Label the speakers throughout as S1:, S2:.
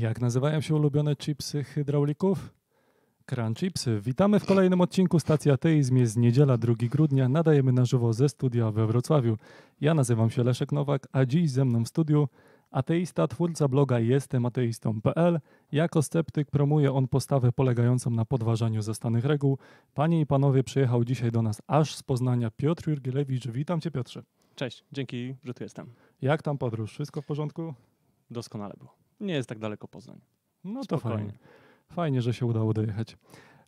S1: Jak nazywają się ulubione chipsy hydraulików? Crunchipsy. Witamy w kolejnym odcinku Stacji Ateizm. Jest niedziela 2 grudnia. Nadajemy na żywo ze studia we Wrocławiu. Ja nazywam się Leszek Nowak, a dziś ze mną w studiu ateista, twórca bloga jestemateistą.pl. Jako sceptyk promuje on postawę polegającą na podważaniu zastanych reguł. Panie i panowie, przyjechał dzisiaj do nas aż z Poznania Piotr Jurgielewicz. Witam cię Piotrze.
S2: Cześć, dzięki, że tu jestem.
S1: Jak tam podróż? Wszystko w porządku?
S2: Doskonale było. Nie jest tak daleko Poznań.
S1: No to Spokojnie. fajnie. Fajnie, że się udało dojechać.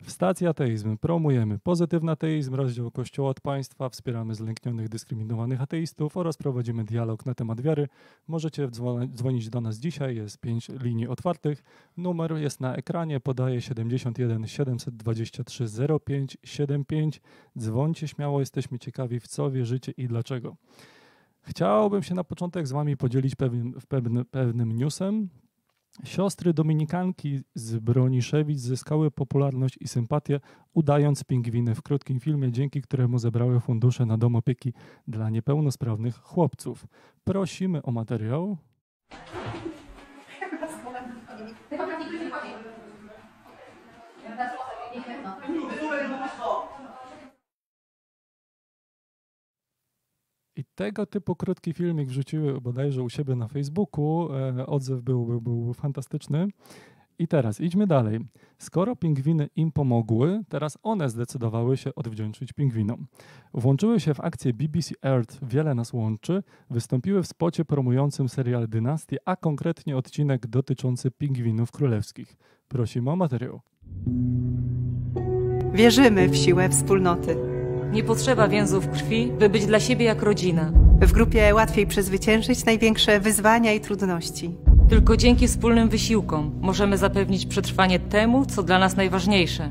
S1: W stacji ateizm promujemy pozytywny ateizm, rozdział Kościoła od państwa, wspieramy zlęknionych, dyskryminowanych ateistów oraz prowadzimy dialog na temat wiary. Możecie dzwonić do nas dzisiaj, jest pięć linii otwartych. Numer jest na ekranie, podaje 71 723 0575. Dzwońcie śmiało, jesteśmy ciekawi w co wierzycie i dlaczego. Chciałbym się na początek z Wami podzielić pewien, pewnym, pewnym newsem. Siostry dominikanki z Broniszewic zyskały popularność i sympatię, udając pingwiny w krótkim filmie, dzięki któremu zebrały fundusze na dom opieki dla niepełnosprawnych chłopców. Prosimy o materiał. Tego typu krótki filmik wrzuciły bodajże u siebie na Facebooku. E, odzew był, był, był fantastyczny. I teraz idźmy dalej. Skoro pingwiny im pomogły, teraz one zdecydowały się odwdzięczyć pingwinom. Włączyły się w akcję BBC Earth Wiele nas łączy, wystąpiły w spocie promującym serial Dynastii, a konkretnie odcinek dotyczący pingwinów królewskich. Prosimy o materiał.
S3: Wierzymy w siłę wspólnoty.
S4: Nie potrzeba więzów krwi, by być dla siebie jak rodzina.
S3: W grupie łatwiej przezwyciężyć największe wyzwania i trudności.
S4: Tylko dzięki wspólnym wysiłkom możemy zapewnić przetrwanie temu, co dla nas najważniejsze.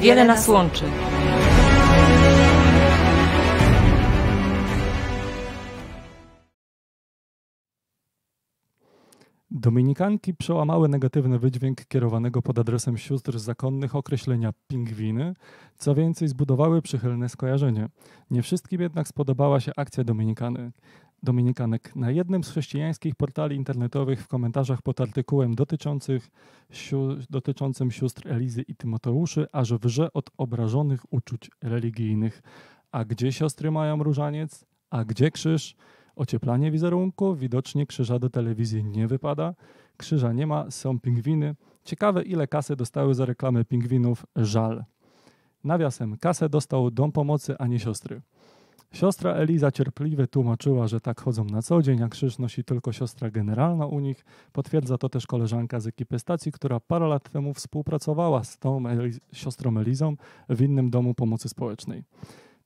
S4: Wiele nas łączy.
S1: Dominikanki przełamały negatywny wydźwięk kierowanego pod adresem sióstr zakonnych określenia pingwiny, co więcej zbudowały przychylne skojarzenie. Nie wszystkim jednak spodobała się akcja Dominikanek. Dominikanek. Na jednym z chrześcijańskich portali internetowych w komentarzach pod artykułem dotyczących siu, dotyczącym sióstr Elizy i Tymoteuszy aż wrze od obrażonych uczuć religijnych. A gdzie siostry mają różaniec? A gdzie krzyż? Ocieplanie wizerunku, widocznie krzyża do telewizji nie wypada. Krzyża nie ma, są pingwiny. Ciekawe ile kasy dostały za reklamę pingwinów, żal. Nawiasem, kasę dostał dom pomocy, a nie siostry. Siostra Eliza cierpliwie tłumaczyła, że tak chodzą na co dzień, a krzyż nosi tylko siostra generalna u nich. Potwierdza to też koleżanka z ekipy stacji, która parę lat temu współpracowała z tą Eliz siostrą Elizą w innym domu pomocy społecznej.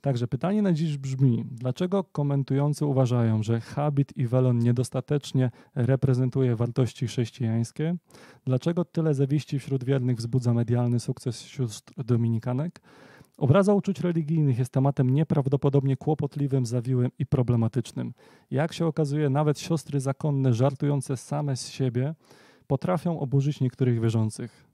S1: Także pytanie na dziś brzmi, dlaczego komentujący uważają, że habit i welon niedostatecznie reprezentuje wartości chrześcijańskie? Dlaczego tyle zawiści wśród wiernych wzbudza medialny sukces sióstr dominikanek? Obraza uczuć religijnych jest tematem nieprawdopodobnie kłopotliwym, zawiłym i problematycznym. Jak się okazuje, nawet siostry zakonne żartujące same z siebie potrafią oburzyć niektórych wierzących.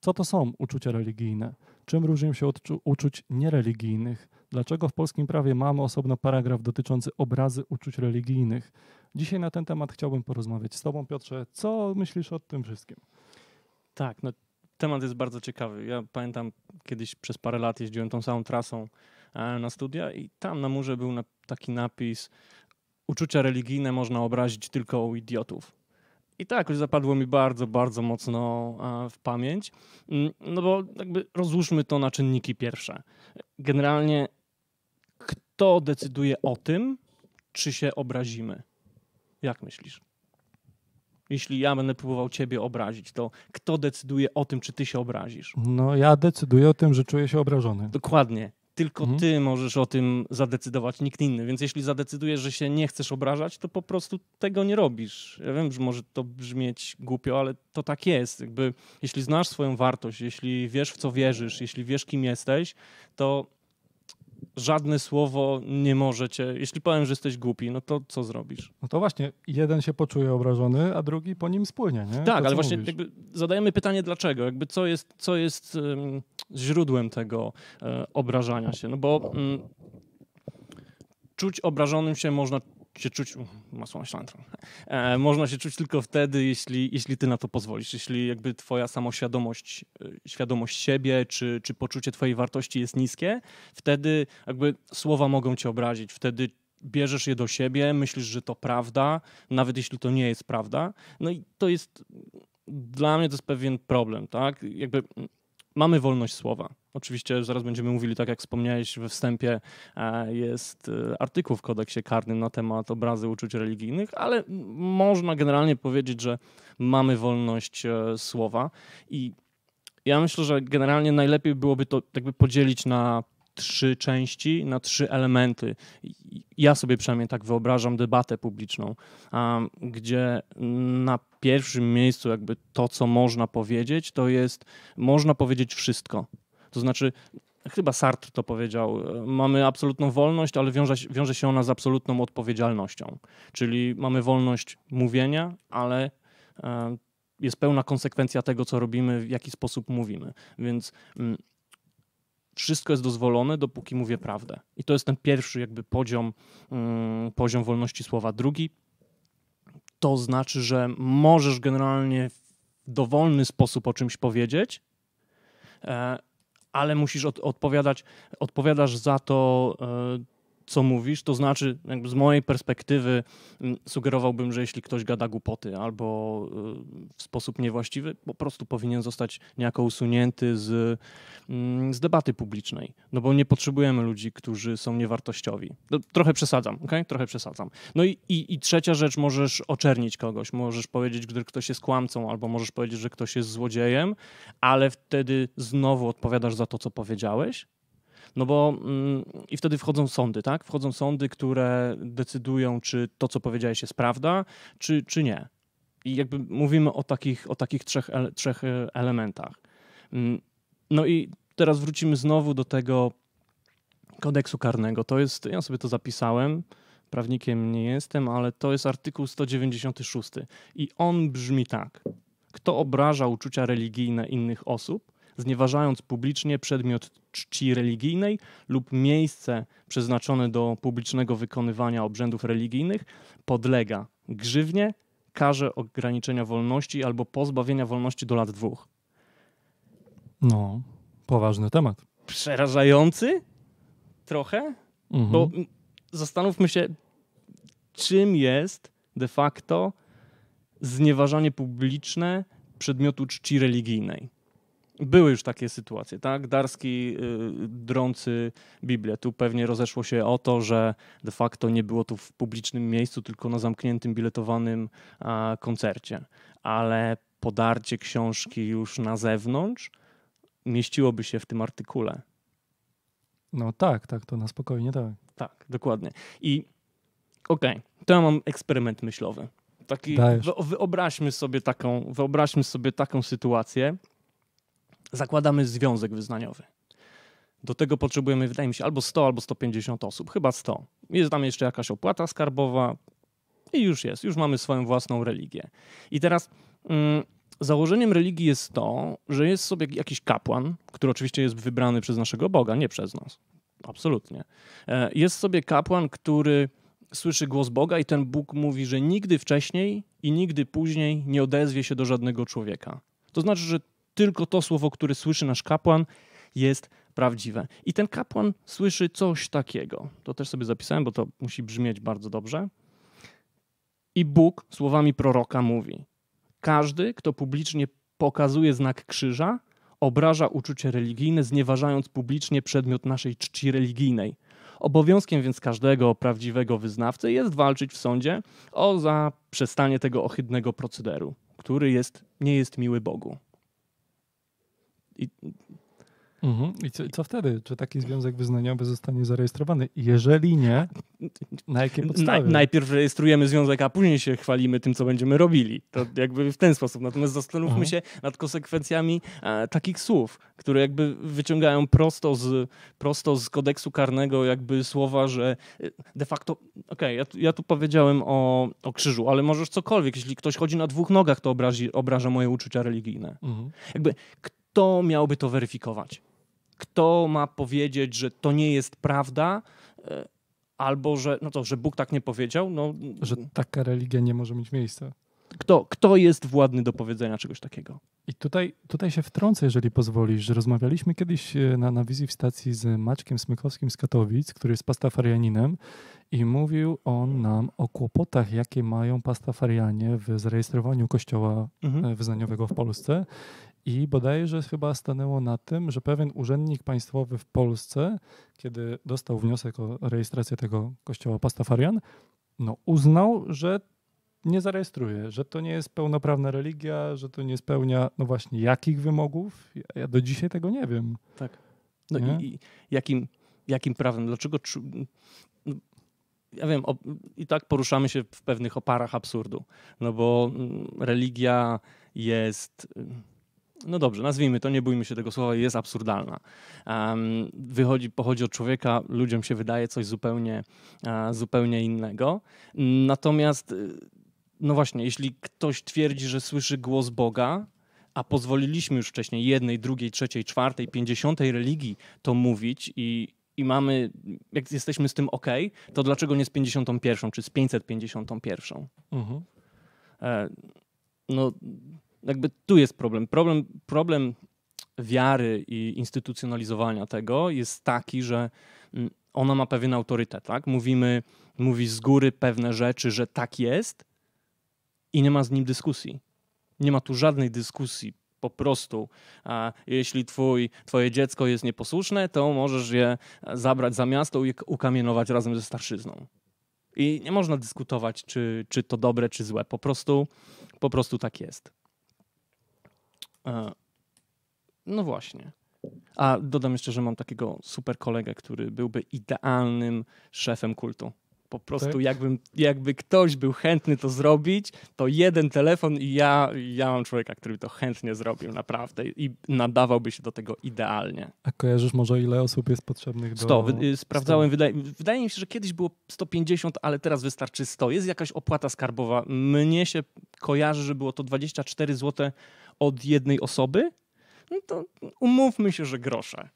S1: Co to są uczucia religijne? Czym różnią się od uczuć niereligijnych? Dlaczego w polskim prawie mamy osobno paragraf dotyczący obrazy uczuć religijnych? Dzisiaj na ten temat chciałbym porozmawiać z Tobą, Piotrze. Co myślisz o tym wszystkim?
S2: Tak, no, temat jest bardzo ciekawy. Ja pamiętam, kiedyś przez parę lat jeździłem tą samą trasą e, na studia i tam na murze był taki napis uczucia religijne można obrazić tylko u idiotów. I to jakoś zapadło mi bardzo, bardzo mocno w pamięć. Mm, no bo jakby rozłóżmy to na czynniki pierwsze. Generalnie kto decyduje o tym, czy się obrazimy? Jak myślisz? Jeśli ja będę próbował ciebie obrazić, to kto decyduje o tym, czy ty się obrazisz?
S1: No, ja decyduję o tym, że czuję się obrażony.
S2: Dokładnie. Tylko mhm. ty możesz o tym zadecydować, nikt inny. Więc jeśli zadecydujesz, że się nie chcesz obrażać, to po prostu tego nie robisz. Ja wiem, że może to brzmieć głupio, ale to tak jest. Jakby, jeśli znasz swoją wartość, jeśli wiesz, w co wierzysz, jeśli wiesz, kim jesteś, to żadne słowo nie może cię. Jeśli powiem, że jesteś głupi, no to co zrobisz?
S1: No to właśnie, jeden się poczuje obrażony, a drugi po nim spłynie, nie?
S2: Tak, to, ale właśnie zadajemy pytanie dlaczego, jakby co jest, co jest um, źródłem tego um, obrażania się, no bo um, czuć obrażonym się można się czuć, masło maślane, e, można się czuć tylko wtedy, jeśli, jeśli ty na to pozwolisz, jeśli jakby twoja samoświadomość, e, świadomość siebie, czy, czy poczucie twojej wartości jest niskie, wtedy jakby słowa mogą cię obrazić, wtedy bierzesz je do siebie, myślisz, że to prawda, nawet jeśli to nie jest prawda. No i to jest, dla mnie to jest pewien problem, tak? Jakby mamy wolność słowa. Oczywiście zaraz będziemy mówili, tak jak wspomniałeś we wstępie, e, jest e, artykuł w kodeksie karnym na temat obrazy uczuć religijnych, ale można generalnie powiedzieć, że mamy wolność e, słowa i ja myślę, że generalnie najlepiej byłoby to jakby podzielić na trzy części, na trzy elementy. Ja sobie przynajmniej tak wyobrażam debatę publiczną, gdzie na pierwszym miejscu jakby to, co można powiedzieć, to jest można powiedzieć wszystko. To znaczy, chyba Sartre to powiedział, mamy absolutną wolność, ale wiąże, wiąże się ona z absolutną odpowiedzialnością. Czyli mamy wolność mówienia, ale e, jest pełna konsekwencja tego, co robimy, w jaki sposób mówimy. Więc mm, wszystko jest dozwolone, dopóki mówię prawdę. I to jest ten pierwszy jakby poziom, mm, poziom wolności słowa. Drugi to znaczy, że możesz generalnie w dowolny sposób o czymś powiedzieć, e, ale musisz od, odpowiadać, odpowiadasz za to e, co mówisz, to znaczy, jakby z mojej perspektywy, mm, sugerowałbym, że jeśli ktoś gada głupoty albo y, w sposób niewłaściwy, po prostu powinien zostać niejako usunięty z, mm, z debaty publicznej. No bo nie potrzebujemy ludzi, którzy są niewartościowi. No, trochę przesadzam, ok? Trochę przesadzam. No i, i, i trzecia rzecz, możesz oczernić kogoś, możesz powiedzieć, gdy ktoś jest kłamcą, albo możesz powiedzieć, że ktoś jest złodziejem, ale wtedy znowu odpowiadasz za to, co powiedziałeś no bo mm, i wtedy wchodzą sądy, tak? Wchodzą sądy, które decydują, czy to, co powiedziałeś, jest prawda, czy, czy nie. I jakby mówimy o takich, o takich trzech, trzech e, elementach. Mm, no i teraz wrócimy znowu do tego kodeksu karnego. To jest, ja sobie to zapisałem, prawnikiem nie jestem, ale to jest artykuł 196 i on brzmi tak. Kto obraża uczucia religijne innych osób, znieważając publicznie przedmiot czci religijnej lub miejsce przeznaczone do publicznego wykonywania obrzędów religijnych, podlega grzywnie, karze ograniczenia wolności albo pozbawienia wolności do lat dwóch.
S1: No, poważny temat.
S2: Przerażający? Trochę? Mhm. Bo zastanówmy się, czym jest de facto znieważanie publiczne przedmiotu czci religijnej. Były już takie sytuacje, tak? Darski y, drący Biblię. Tu pewnie rozeszło się o to, że de facto nie było tu w publicznym miejscu, tylko na zamkniętym, biletowanym a, koncercie. Ale podarcie książki już na zewnątrz mieściłoby się w tym artykule.
S1: No tak, tak, to na spokojnie, tak.
S2: Tak, dokładnie. I okej, okay, to ja mam eksperyment myślowy. Taki, wyobraźmy sobie taką, wyobraźmy sobie taką sytuację, zakładamy związek wyznaniowy. Do tego potrzebujemy, wydaje mi się, albo 100, albo 150 osób, chyba 100. Jest tam jeszcze jakaś opłata skarbowa i już jest, już mamy swoją własną religię. I teraz mm, założeniem religii jest to, że jest sobie jakiś kapłan, który oczywiście jest wybrany przez naszego Boga, nie przez nas. Absolutnie. E, jest sobie kapłan, który słyszy głos Boga i ten Bóg mówi, że nigdy wcześniej i nigdy później nie odezwie się do żadnego człowieka. To znaczy, że tylko to słowo, które słyszy nasz kapłan, jest prawdziwe. I ten kapłan słyszy coś takiego. To też sobie zapisałem, bo to musi brzmieć bardzo dobrze. I Bóg słowami proroka mówi: Każdy, kto publicznie pokazuje znak krzyża, obraża uczucie religijne, znieważając publicznie przedmiot naszej czci religijnej. Obowiązkiem więc każdego prawdziwego wyznawcy jest walczyć w sądzie o zaprzestanie tego ohydnego procederu, który jest, nie jest miły Bogu.
S1: I, mhm. I co, co, wtedy? Czy taki związek wyznaniowy zostanie zarejestrowany? Jeżeli nie, na jakie podstawy?
S2: Na, najpierw rejestrujemy związek, a później się chwalimy tym, co będziemy robili. To jakby w ten sposób. Natomiast zastanówmy mhm. się nad konsekwencjami e, takich słów, które jakby wyciągają prosto z, prosto z kodeksu karnego jakby słowa, że e, de facto, okej, okay, ja, ja, tu powiedziałem o, o krzyżu, ale możesz cokolwiek. Jeśli ktoś chodzi na dwóch nogach, to obrazi, obraża moje uczucia religijne. Mhm. Jakby kto miałby to weryfikować? Kto ma powiedzieć, że to nie jest prawda, e, albo że, no to, że Bóg tak nie powiedział, no
S1: Że taka religia nie może mieć miejsca.
S2: kto, kto jest władny do powiedzenia czegoś takiego?
S1: I tutaj, tutaj się wtrącę, jeżeli pozwolisz, że rozmawialiśmy kiedyś e, na, na wizji w stacji z Maćkiem Smykowskim z Katowic, który jest pastafarianinem i mówił on nam o kłopotach, jakie mają pastafarianie w zarejestrowaniu kościoła
S2: Mhm.
S1: e, wyznaniowego w Polsce i bodajże chyba stanęło na tym, że pewien urzędnik państwowy w Polsce, kiedy dostał wniosek o rejestrację tego kościoła Pastafarian, no uznał, że nie zarejestruje, że to nie jest pełnoprawna religia, że to nie spełnia, no właśnie, jakich wymogów? Ja, ja do dzisiaj tego nie wiem.
S2: No
S1: Nie?
S2: i, i jakim, jakim prawem? Dlaczego? no, Ja wiem, o, i tak poruszamy się w pewnych oparach absurdu. No bo mm, religia jest. No dobrze, nazwijmy to, nie bójmy się tego słowa, jest absurdalna. Wychodzi, pochodzi od człowieka, ludziom się wydaje coś zupełnie, e, zupełnie innego. Natomiast, y, no właśnie, jeśli ktoś twierdzi, że słyszy głos Boga, a pozwoliliśmy już wcześniej jednej, drugiej, trzeciej, czwartej, pięćdziesiątej religii to mówić i, i mamy, jak jesteśmy z tym ok, to dlaczego nie z 51 czy z 551? E, no, jakby tu jest problem. Problem, problem wiary i instytucjonalizowania tego jest taki, że mm, ona ma pewien autorytet, tak? Mówimy, mówi z góry pewne rzeczy, że tak jest i nie ma z nim dyskusji. Nie ma tu żadnej dyskusji. Po prostu, a jeśli twój, twoje dziecko jest nieposłuszne, to możesz je zabrać za miasto i ukamienować razem ze starszyzną. I nie można dyskutować, czy, czy to dobre, czy złe. Po prostu, po prostu tak jest. E, No właśnie. A dodam jeszcze, że mam takiego super kolegę, który byłby idealnym szefem kultu. Po prostu
S1: Tak?
S2: jakbym, jakby ktoś był chętny to zrobić, to jeden telefon i ja, ja mam człowieka, który by to chętnie zrobił naprawdę i nadawałby się do tego idealnie.
S1: A kojarzysz może, ile osób jest potrzebnych do...
S2: 100. Wy, y, sprawdzałem, wydaje, wydaje mi się, że kiedyś było 150, ale teraz wystarczy 100. Jest jakaś opłata skarbowa. Mnie się kojarzy, że było to 24 zł od jednej osoby. No to umówmy się, że grosze.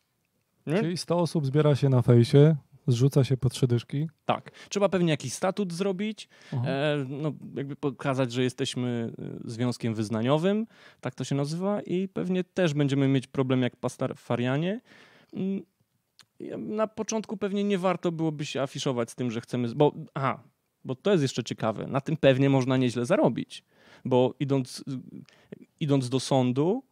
S2: Nie?
S1: Czyli 100 osób zbiera się na fejsie, zrzuca się po trzy dyszki.
S2: Tak. Trzeba pewnie jakiś statut zrobić, e, no, jakby pokazać, że jesteśmy e, związkiem wyznaniowym, tak to się nazywa, i pewnie też będziemy mieć problem jak pastafarianie. Mm, Na początku pewnie nie warto byłoby się afiszować z tym, że chcemy. Bo, aha, bo to jest jeszcze ciekawe. Na tym pewnie można nieźle zarobić, bo idąc, idąc do sądu,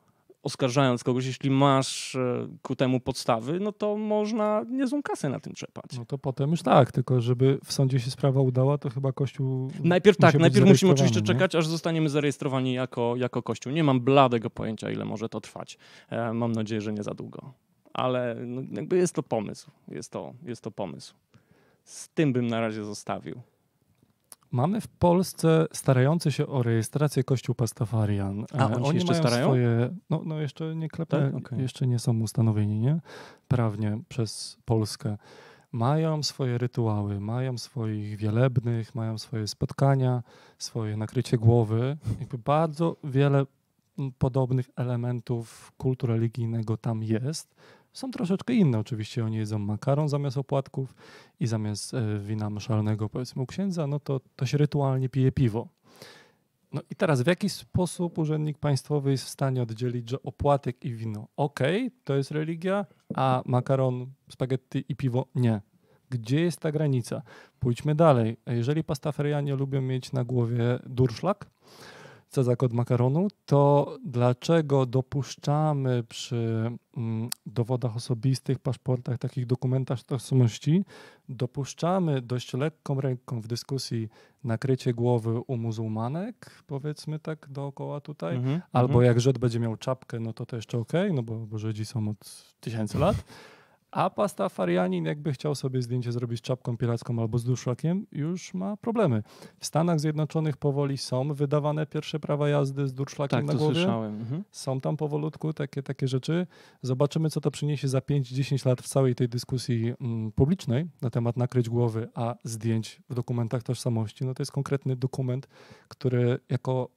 S2: oskarżając kogoś, jeśli masz e, ku temu podstawy, no to można niezłą kasę na tym czepać.
S1: No to potem już tak, tylko żeby w sądzie się sprawa udała, to chyba Kościół...
S2: Najpierw tak, najpierw musimy oczywiście
S1: nie?
S2: czekać, aż zostaniemy zarejestrowani jako, jako Kościół. Nie mam bladego pojęcia, ile może to trwać. E, mam nadzieję, że nie za długo. Ale no, jakby jest to pomysł. Jest to, jest to pomysł. Z tym bym na razie zostawił.
S1: Mamy w Polsce starający się o rejestrację Kościół Pastafarian.
S2: A,
S1: E,
S2: oni jeszcze
S1: mają
S2: starają?
S1: Swoje, no, no jeszcze nie klepę,
S2: Tak? Okej.
S1: jeszcze nie są ustanowieni, nie? Prawnie przez Polskę. Mają swoje rytuały, mają swoich wielebnych, mają swoje spotkania, swoje nakrycie głowy. Jakby bardzo wiele podobnych elementów kultu religijnego tam jest. Są troszeczkę inne oczywiście. Oni jedzą makaron zamiast opłatków i zamiast e, wina mszalnego, powiedzmy u księdza, no to, to się rytualnie pije piwo. No i teraz w jaki sposób urzędnik państwowy jest w stanie oddzielić, że opłatek i wino okej, to jest religia, a makaron, spaghetti i piwo nie. Gdzie jest ta granica? Pójdźmy dalej. Jeżeli pastafarianie lubią mieć na głowie durszlak, co za kod makaronu, to dlaczego dopuszczamy przy mm, dowodach osobistych, paszportach, takich dokumentach tożsamości, dopuszczamy dość lekką ręką w dyskusji nakrycie głowy u muzułmanek, powiedzmy tak dookoła tutaj,
S2: Mhm,
S1: albo
S2: mhm.
S1: jak Żyd będzie miał czapkę, no to to jeszcze okej, no bo, bo Żydzi są od tysięcy lat. A pastafarianin, jakby chciał sobie zdjęcie zrobić z czapką piracką albo z durszlakiem, już ma problemy. W Stanach Zjednoczonych powoli są wydawane pierwsze prawa jazdy z durszlakiem
S2: Tak,
S1: na głowie.
S2: słyszałem. Mhm.
S1: Są tam powolutku takie, takie rzeczy. Zobaczymy, co to przyniesie za 5-10 lat w całej tej dyskusji mm, publicznej na temat nakryć głowy, a zdjęć w dokumentach tożsamości. No to jest konkretny dokument, który jako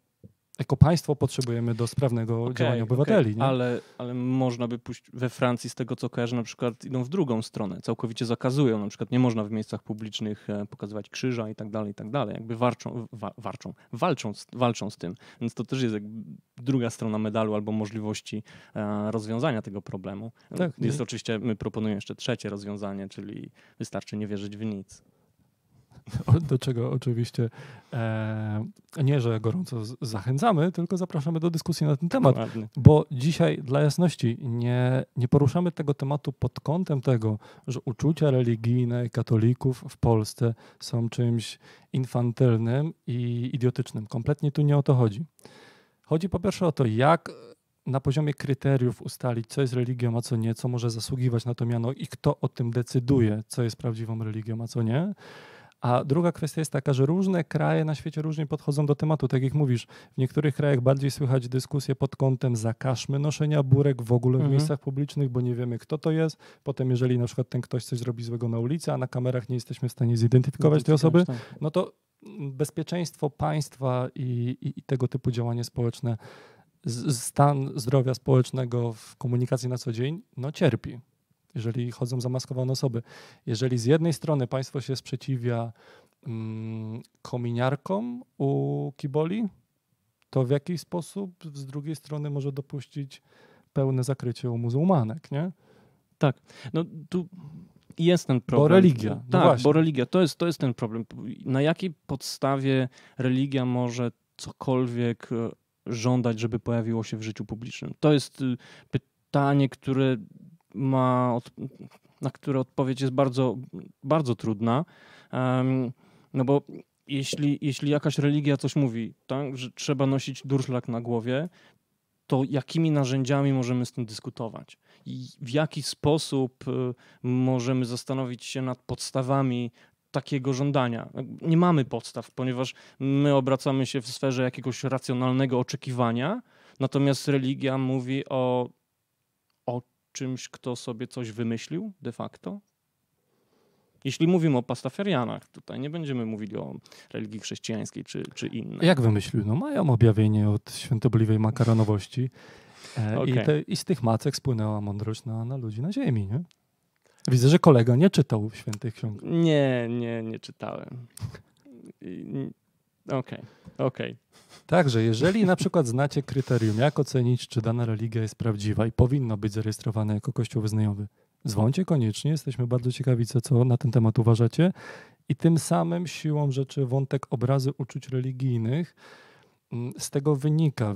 S1: jako państwo potrzebujemy do sprawnego
S2: Okej,
S1: działania obywateli. nie?
S2: Ale, ale można by pójść we Francji, z tego co kojarzę, na przykład idą w drugą stronę. Całkowicie zakazują. Na przykład nie można w miejscach publicznych e, pokazywać krzyża i tak dalej, i tak dalej. Jakby warczą, wa, warczą walczą, z, walczą z tym. Więc to też jest jakby druga strona medalu albo możliwości e, rozwiązania tego problemu.
S1: Tak,
S2: jest
S1: nie-
S2: oczywiście, my proponujemy jeszcze trzecie rozwiązanie, czyli wystarczy nie wierzyć w nic.
S1: Do czego oczywiście e, nie, że gorąco zachęcamy, tylko zapraszamy do dyskusji na ten temat.
S2: Dokładnie.
S1: Bo dzisiaj, dla jasności, nie, nie poruszamy tego tematu pod kątem tego, że uczucia religijne katolików w Polsce są czymś infantylnym i idiotycznym. Kompletnie tu nie o to chodzi. Chodzi po pierwsze o to, jak na poziomie kryteriów ustalić, co jest religią, a co nie, co może zasługiwać na to miano i kto o tym decyduje, co jest prawdziwą religią, a co nie. A druga kwestia jest taka, że różne kraje na świecie różnie podchodzą do tematu. Tak jak mówisz, w niektórych krajach bardziej słychać dyskusje pod kątem zakażmy noszenia burek w ogóle w
S2: Mhm.
S1: miejscach publicznych, bo nie wiemy kto to jest. Potem jeżeli na przykład ten ktoś coś zrobi złego na ulicy, a na kamerach nie jesteśmy w stanie zidentyfikować tej osoby,
S2: Tak.
S1: no to bezpieczeństwo państwa i, i, i tego typu działanie społeczne, stan zdrowia społecznego w komunikacji na co dzień, no cierpi, jeżeli chodzą zamaskowane osoby. Jeżeli z jednej strony państwo się sprzeciwia mm, kominiarkom u kiboli, to w jaki sposób z drugiej strony może dopuścić pełne zakrycie u muzułmanek, nie?
S2: No tu jest ten problem.
S1: religia, no
S2: Tak,
S1: właśnie.
S2: bo religia, to jest, to jest ten problem. Na jakiej podstawie religia może cokolwiek e, żądać, żeby pojawiło się w życiu publicznym? To jest y, pytanie, które ma, na które odpowiedź jest bardzo, bardzo trudna. No bo jeśli, jeśli jakaś religia coś mówi, tak, że trzeba nosić durszlak na głowie, to jakimi narzędziami możemy z tym dyskutować? I w jaki sposób y, możemy zastanowić się nad podstawami takiego żądania? Nie mamy podstaw, ponieważ my obracamy się w sferze jakiegoś racjonalnego oczekiwania, natomiast religia mówi o czymś, kto sobie coś wymyślił de facto. Jeśli mówimy o pastafarianach, tutaj nie będziemy mówili o religii chrześcijańskiej czy, czy innej.
S1: Jak wymyślił? No mają objawienie od świątobliwej makaronowości e, i,
S2: Okej.
S1: te, i z tych macek spłynęła mądrość na, na ludzi na ziemi, nie? Widzę, że kolega nie czytał świętych ksiąg.
S2: Nie, nie, nie czytałem. Okej, okej.
S1: Także jeżeli na przykład znacie kryterium, jak ocenić, czy dana religia jest prawdziwa i powinna być zarejestrowana jako kościół wyznaniowy, dzwońcie koniecznie, jesteśmy bardzo ciekawi, co, co na ten temat uważacie. I tym samym siłą rzeczy wątek obrazy uczuć religijnych mm, z tego wynika,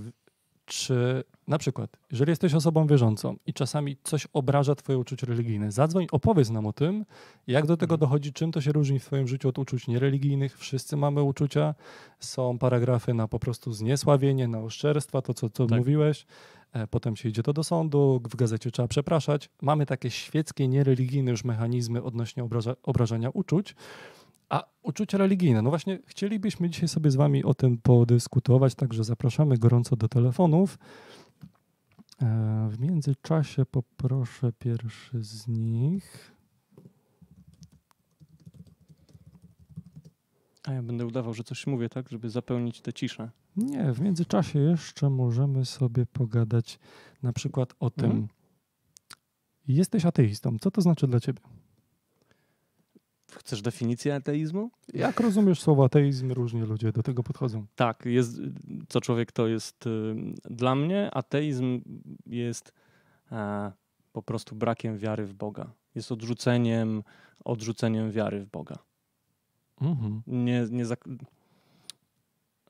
S1: czy na przykład, jeżeli jesteś osobą wierzącą i czasami coś obraża twoje uczucie religijne, zadzwoń, opowiedz nam o tym, jak do tego
S2: Mhm.
S1: dochodzi, czym to się różni w twoim życiu od uczuć niereligijnych. Wszyscy mamy uczucia, są paragrafy na po prostu zniesławienie, na oszczerstwa, to co, co
S2: Tak.
S1: mówiłeś. E, Potem się idzie to do sądu, w gazecie trzeba przepraszać. Mamy takie świeckie, niereligijne już mechanizmy odnośnie obraża, obrażania uczuć. A uczucia religijne, no właśnie chcielibyśmy dzisiaj sobie z wami o tym podyskutować, także zapraszamy gorąco do telefonów. E, W międzyczasie poproszę pierwszy z nich.
S2: A ja będę udawał, że coś mówię, tak, żeby zapełnić tę ciszę.
S1: Nie, w międzyczasie jeszcze możemy sobie pogadać na przykład o tym.
S2: Mhm.
S1: Jesteś ateistą. Co to znaczy dla ciebie?
S2: Chcesz definicję ateizmu?
S1: Jak rozumiesz słowo ateizm? Różnie ludzie do tego podchodzą.
S2: Tak, jest, co człowiek to jest. y, Dla mnie ateizm jest e, po prostu brakiem wiary w Boga. Jest odrzuceniem, odrzuceniem wiary w Boga.
S1: Mhm.
S2: Nie, nie zak-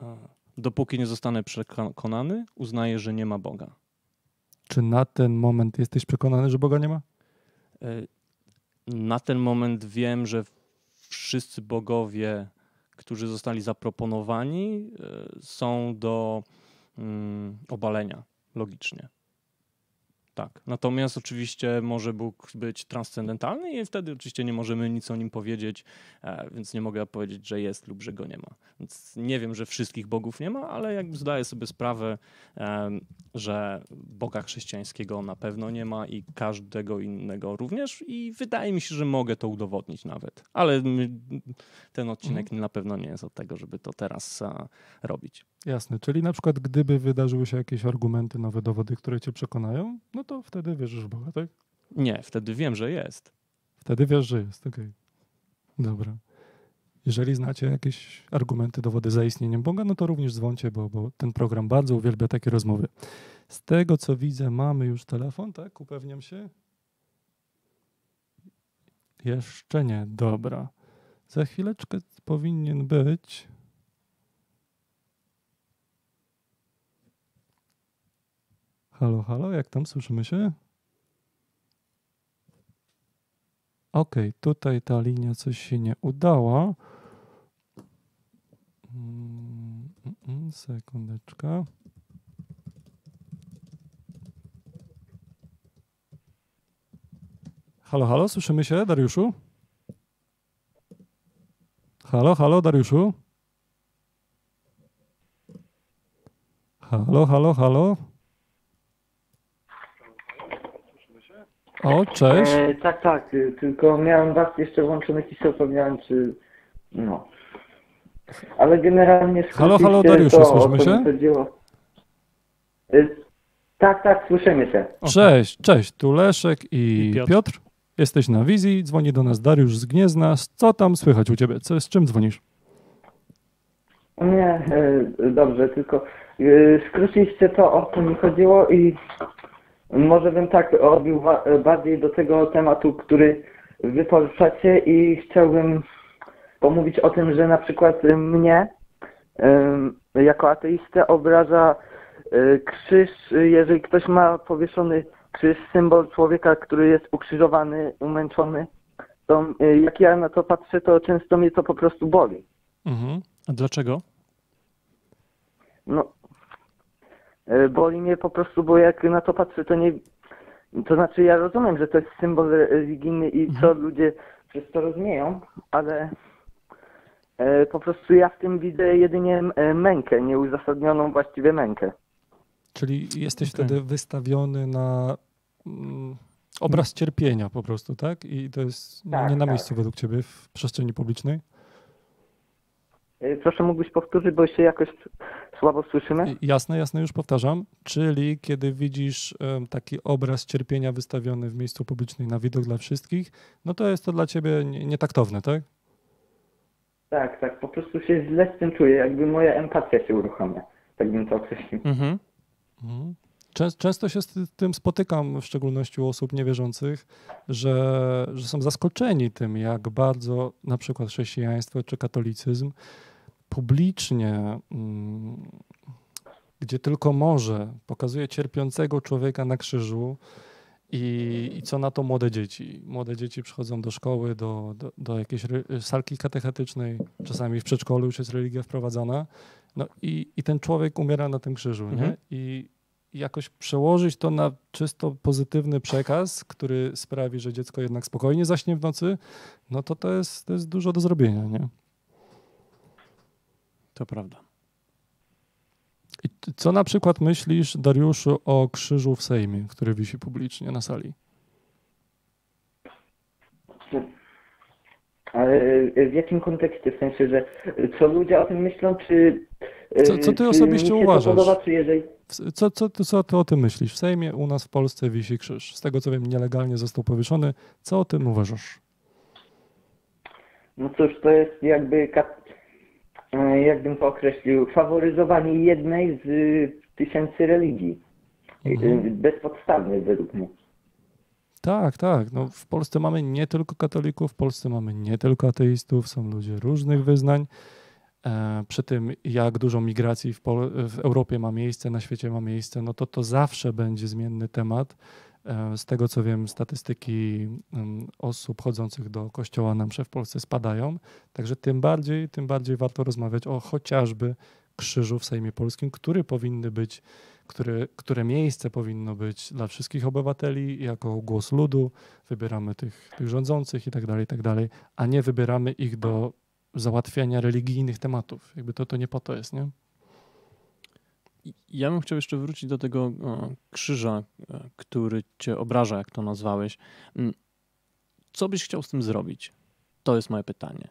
S2: e, dopóki nie zostanę przekonany, uznaję, że nie ma Boga.
S1: Czy na ten moment jesteś przekonany, że Boga nie ma?
S2: E, Na ten moment wiem, że wszyscy bogowie, którzy zostali zaproponowani, e, są do mm, obalenia logicznie. Tak. Natomiast oczywiście może Bóg być transcendentalny i wtedy oczywiście nie możemy nic o nim powiedzieć, e, więc nie mogę powiedzieć, że jest lub że go nie ma. Więc nie wiem, że wszystkich bogów nie ma, ale jakby zdaję sobie sprawę, em, że Boga chrześcijańskiego na pewno nie ma i każdego innego również i wydaje mi się, że mogę to udowodnić nawet. Ale ten odcinek na pewno nie jest od tego, żeby to teraz a, robić.
S1: Jasne, czyli na przykład gdyby wydarzyły się jakieś argumenty, nowe dowody, które cię przekonają, no to wtedy wierzysz w Boga, tak?
S2: Nie, wtedy wiem, że jest.
S1: Wtedy wiesz, że jest, okej. Dobra. Jeżeli znacie jakieś argumenty, dowody za istnieniem Boga, no to również dzwoncie, bo, bo ten program bardzo uwielbia takie rozmowy. Z tego, co widzę, mamy już telefon, tak? Upewniam się. Jeszcze nie, dobra. Za chwileczkę powinien być. Halo, halo, jak tam słyszymy się? Okej, tutaj ta linia coś się nie udała. Mm, mm, Sekundeczka. Halo, halo, słyszymy się, Dariuszu? Halo, halo, Dariuszu? Halo, halo, halo? O, cześć.
S5: E, tak, tak, y, tylko miałem was jeszcze włączonych i sobie upewniałem, czy... No. Ale generalnie...
S1: Halo, halo, Dariuszu,
S5: to,
S1: słyszymy się?
S5: chodziło. Y, tak, tak, słyszymy się.
S1: Cześć, cześć, tu Leszek i,
S2: I Piotr.
S1: Piotr. Jesteś na wizji, dzwoni do nas Dariusz z Gniezna. Co tam słychać u ciebie? Co, z czym dzwonisz?
S5: Nie, e, dobrze, tylko y, skróciliście to, o co mi chodziło i może bym tak odbił bardziej do tego tematu, który wy poruszacie i chciałbym pomówić o tym, że na przykład mnie jako ateistę obraża y, krzyż, jeżeli ktoś ma powieszony krzyż, symbol człowieka, który jest ukrzyżowany, umęczony, to y, jak ja na to patrzę, to często mnie to po prostu boli.
S1: Mhm.
S2: A dlaczego?
S5: No, e, boli mnie po prostu, bo jak na to patrzę, to nie. To znaczy, ja rozumiem, że to jest symbol religijny i co ludzie przez to rozumieją, ale e, po prostu ja w tym widzę jedynie e, mękę, nieuzasadnioną właściwie mękę.
S1: Czyli jesteś
S2: Okej.
S1: wtedy wystawiony na mm, obraz cierpienia po prostu, tak? I to jest nie-
S5: Tak,
S1: nie na
S5: tak.
S1: miejscu według ciebie w przestrzeni publicznej?
S5: E, Proszę, mógłbyś powtórzyć, bo się jakoś słabo słyszymy?
S1: Jasne, jasne, już powtarzam. Czyli kiedy widzisz taki obraz cierpienia wystawiony w miejscu publicznym na widok dla wszystkich, no to jest to dla ciebie nie- nietaktowne, tak?
S5: Tak, tak, po prostu się źle z tym czuję, jakby moja empatia się uruchamia. Tak bym to określił.
S2: Mhm.
S1: Mhm. Czę- Często się z tym spotykam, w szczególności u osób niewierzących, że, że są zaskoczeni tym, jak bardzo na przykład chrześcijaństwo czy katolicyzm publicznie, mm, gdzie tylko może, pokazuje cierpiącego człowieka na krzyżu i, i co na to młode dzieci. Młode dzieci przychodzą do szkoły, do, do, do jakiejś salki katechetycznej, czasami w przedszkolu już jest religia wprowadzana, no i, i ten człowiek umiera na tym krzyżu, nie?
S2: Mhm.
S1: I jakoś przełożyć to na czysto pozytywny przekaz, który sprawi, że dziecko jednak spokojnie zaśnie w nocy, no to to jest, to jest dużo do zrobienia, nie?
S2: To prawda.
S1: I co na przykład myślisz, Dariuszu, o krzyżu w Sejmie, który wisi publicznie na sali?
S5: Ale e, w jakim kontekście? W sensie, że e, co ludzie o tym myślą, czy... e,
S1: Co- co ty
S5: czy
S1: osobiście uważasz?
S5: Podoba, czy jeżeli...
S1: Co, co, ty- co ty o tym myślisz? W Sejmie u nas w Polsce wisi krzyż. Z tego co wiem, nielegalnie został powieszony. Co o tym uważasz?
S5: No cóż, to jest jakby, e, jakbym to określił, faworyzowanie jednej z y, tysięcy religii.
S1: Mhm.
S5: Y, Bezpodstawnie według mnie.
S1: Tak, tak. No, w Polsce mamy nie tylko katolików, w Polsce mamy nie tylko ateistów, są ludzie różnych wyznań. E, przy tym, jak dużo migracji w, w Europie ma miejsce, na świecie ma miejsce, no to to zawsze będzie zmienny temat. E, z tego co wiem, statystyki osób chodzących do kościoła nam w Polsce spadają. Także tym bardziej, tym bardziej warto rozmawiać o chociażby krzyżu w Sejmie Polskim, który powinny być które, które miejsce powinno być dla wszystkich obywateli jako głos ludu, wybieramy tych, tych rządzących i tak dalej, i tak dalej, a nie wybieramy ich do załatwiania religijnych tematów. Jakby to, to nie po to jest, nie?
S2: Ja bym chciał jeszcze wrócić do tego e, krzyża, e, który cię obraża, jak to nazwałeś. Mm, Co byś chciał z tym zrobić? To jest moje pytanie.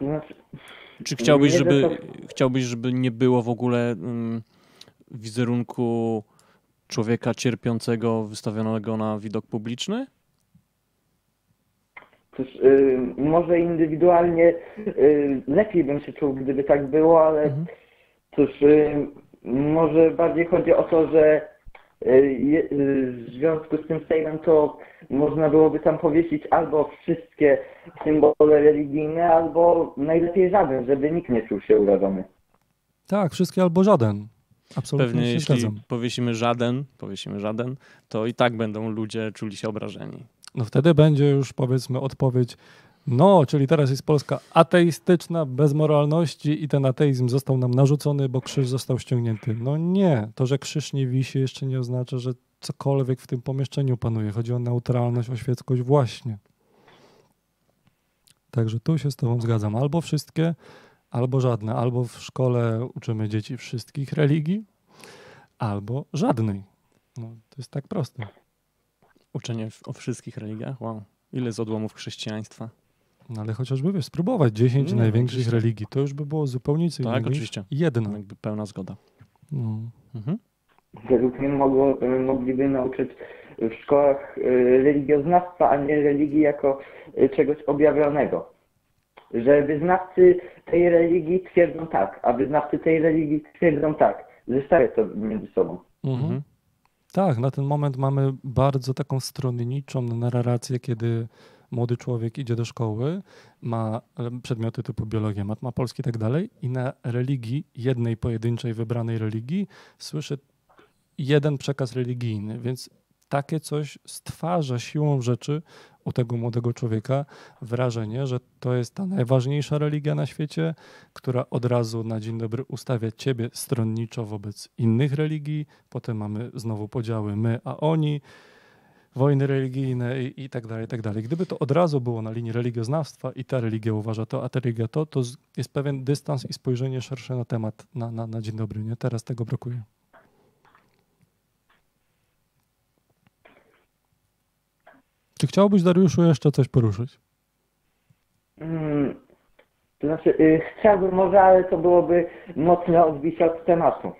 S5: Znaczy,
S2: Czy chciałbyś, żeby,
S5: że
S2: chciałbyś, żeby nie było w ogóle mm, wizerunku człowieka cierpiącego wystawionego na widok publiczny?
S5: Cóż, y, może indywidualnie y, lepiej bym się czuł, gdyby tak było, ale
S2: Mhm.
S5: cóż, y, może bardziej chodzi o to, że y, w związku z tym sejmem to można byłoby tam powiesić albo wszystkie symbole religijne, albo najlepiej żaden, żeby nikt nie czuł się urażony.
S1: Tak, wszystkie albo żaden. Absolutnie
S2: Pewnie
S1: się
S2: jeśli
S1: zgadzam.
S2: powiesimy żaden, powiesimy żaden, to i tak będą ludzie czuli się obrażeni.
S1: No wtedy będzie już powiedzmy odpowiedź, no, czyli teraz jest Polska ateistyczna, bez moralności i ten ateizm został nam narzucony, bo krzyż został ściągnięty. No nie, to, że krzyż nie wisi jeszcze nie oznacza, że cokolwiek w tym pomieszczeniu panuje. Chodzi o neutralność, o świeckość właśnie. Także tu się z tobą zgadzam. Albo wszystkie, albo żadne. Albo w szkole uczymy dzieci wszystkich religii, albo żadnej. No, to jest tak proste.
S2: Uczenie w, o wszystkich religiach? Wow. Ile z odłamów chrześcijaństwa?
S1: No ale chociażby wiesz, spróbować 10
S2: Nie,
S1: największych
S2: oczywiście.
S1: religii, to już by było zupełnie co
S2: Tak,
S1: innego niż
S2: oczywiście.
S1: jedna.
S2: Jakby pełna zgoda.
S1: No.
S2: Mhm.
S5: Według mnie mogło, mogliby nauczyć w szkołach y, religioznawstwa, a nie religii jako y, czegoś objawionego. Że wyznawcy tej religii twierdzą tak, a wyznawcy tej religii twierdzą tak. Zestawię to między sobą.
S1: Mhm. Tak, na ten moment mamy bardzo taką stronniczą narrację, kiedy młody człowiek idzie do szkoły, ma e, przedmioty typu biologia, matma polski i tak dalej i na religii, jednej pojedynczej wybranej religii słyszy jeden przekaz religijny, więc takie coś stwarza siłą rzeczy u tego młodego człowieka wrażenie, że to jest ta najważniejsza religia na świecie, która od razu na dzień dobry ustawia ciebie stronniczo wobec innych religii, potem mamy znowu podziały my, a oni, wojny religijne i, i tak dalej, i tak dalej. Gdyby to od razu było na linii religioznawstwa i ta religia uważa to, a ta religia to, to jest pewien dystans i spojrzenie szersze na temat na, na, na dzień dobry, nie? Teraz tego brakuje. Czy chciałbyś, Dariuszu, jeszcze coś poruszyć?
S5: Mm, to znaczy, y, chciałbym może, ale to byłoby mocne odbicie od tematu.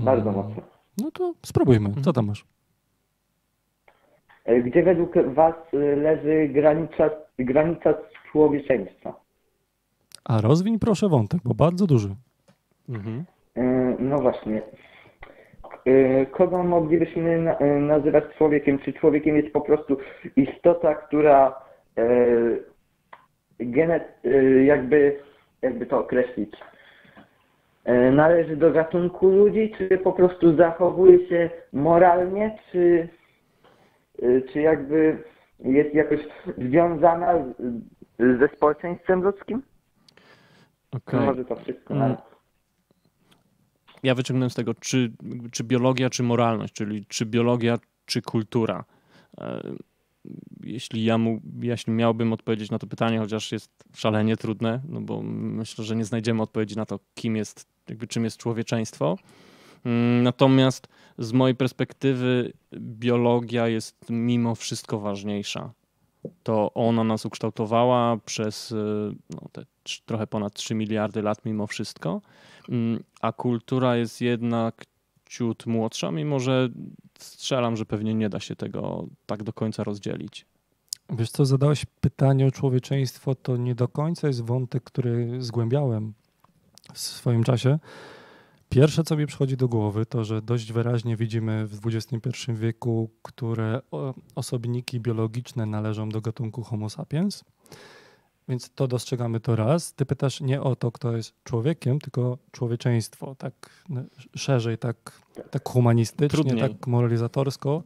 S5: Bardzo
S1: Mm.
S5: mocno.
S1: No to spróbujmy. Co tam masz?
S5: Y, Gdzie według Was y, leży granica, granica człowieczeństwa?
S1: A rozwiń proszę wątek, bo bardzo duży.
S2: Mhm.
S5: No właśnie. Y, Kogo moglibyśmy na- y, nazywać człowiekiem? Czy człowiekiem jest po prostu istota, która genet, y, jakby, jakby to określić, należy do gatunku ludzi, czy po prostu zachowuje się moralnie, czy, czy jakby jest jakoś związana ze społeczeństwem ludzkim?
S2: Okej.
S5: Może to wszystko.
S2: Mm. Ja wyciągnąłem z tego, czy, czy biologia, czy moralność, czyli czy biologia, czy kultura. E, Jeśli ja mu, jeśli miałbym odpowiedzieć na to pytanie, chociaż jest szalenie trudne, no bo myślę, że nie znajdziemy odpowiedzi na to, kim jest, jakby czym jest człowieczeństwo. Mm, Natomiast z mojej perspektywy biologia jest mimo wszystko ważniejsza. To ona nas ukształtowała przez y, no, te trochę ponad 3 miliardy lat mimo wszystko. Mm, A kultura jest jednak ciut młodsza, mimo że strzelam, że pewnie nie da się tego tak do końca rozdzielić.
S1: Wiesz co, zadałeś pytanie o człowieczeństwo, to nie do końca jest wątek, który zgłębiałem w swoim czasie. Pierwsze, co mi przychodzi do głowy, to, że dość wyraźnie widzimy w XXI wieku, które osobniki biologiczne należą do gatunku Homo sapiens. Więc to dostrzegamy to raz. Ty pytasz nie o to, kto jest człowiekiem, tylko człowieczeństwo, tak szerzej, tak, tak humanistycznie,
S2: Trudniej.
S1: tak moralizatorsko.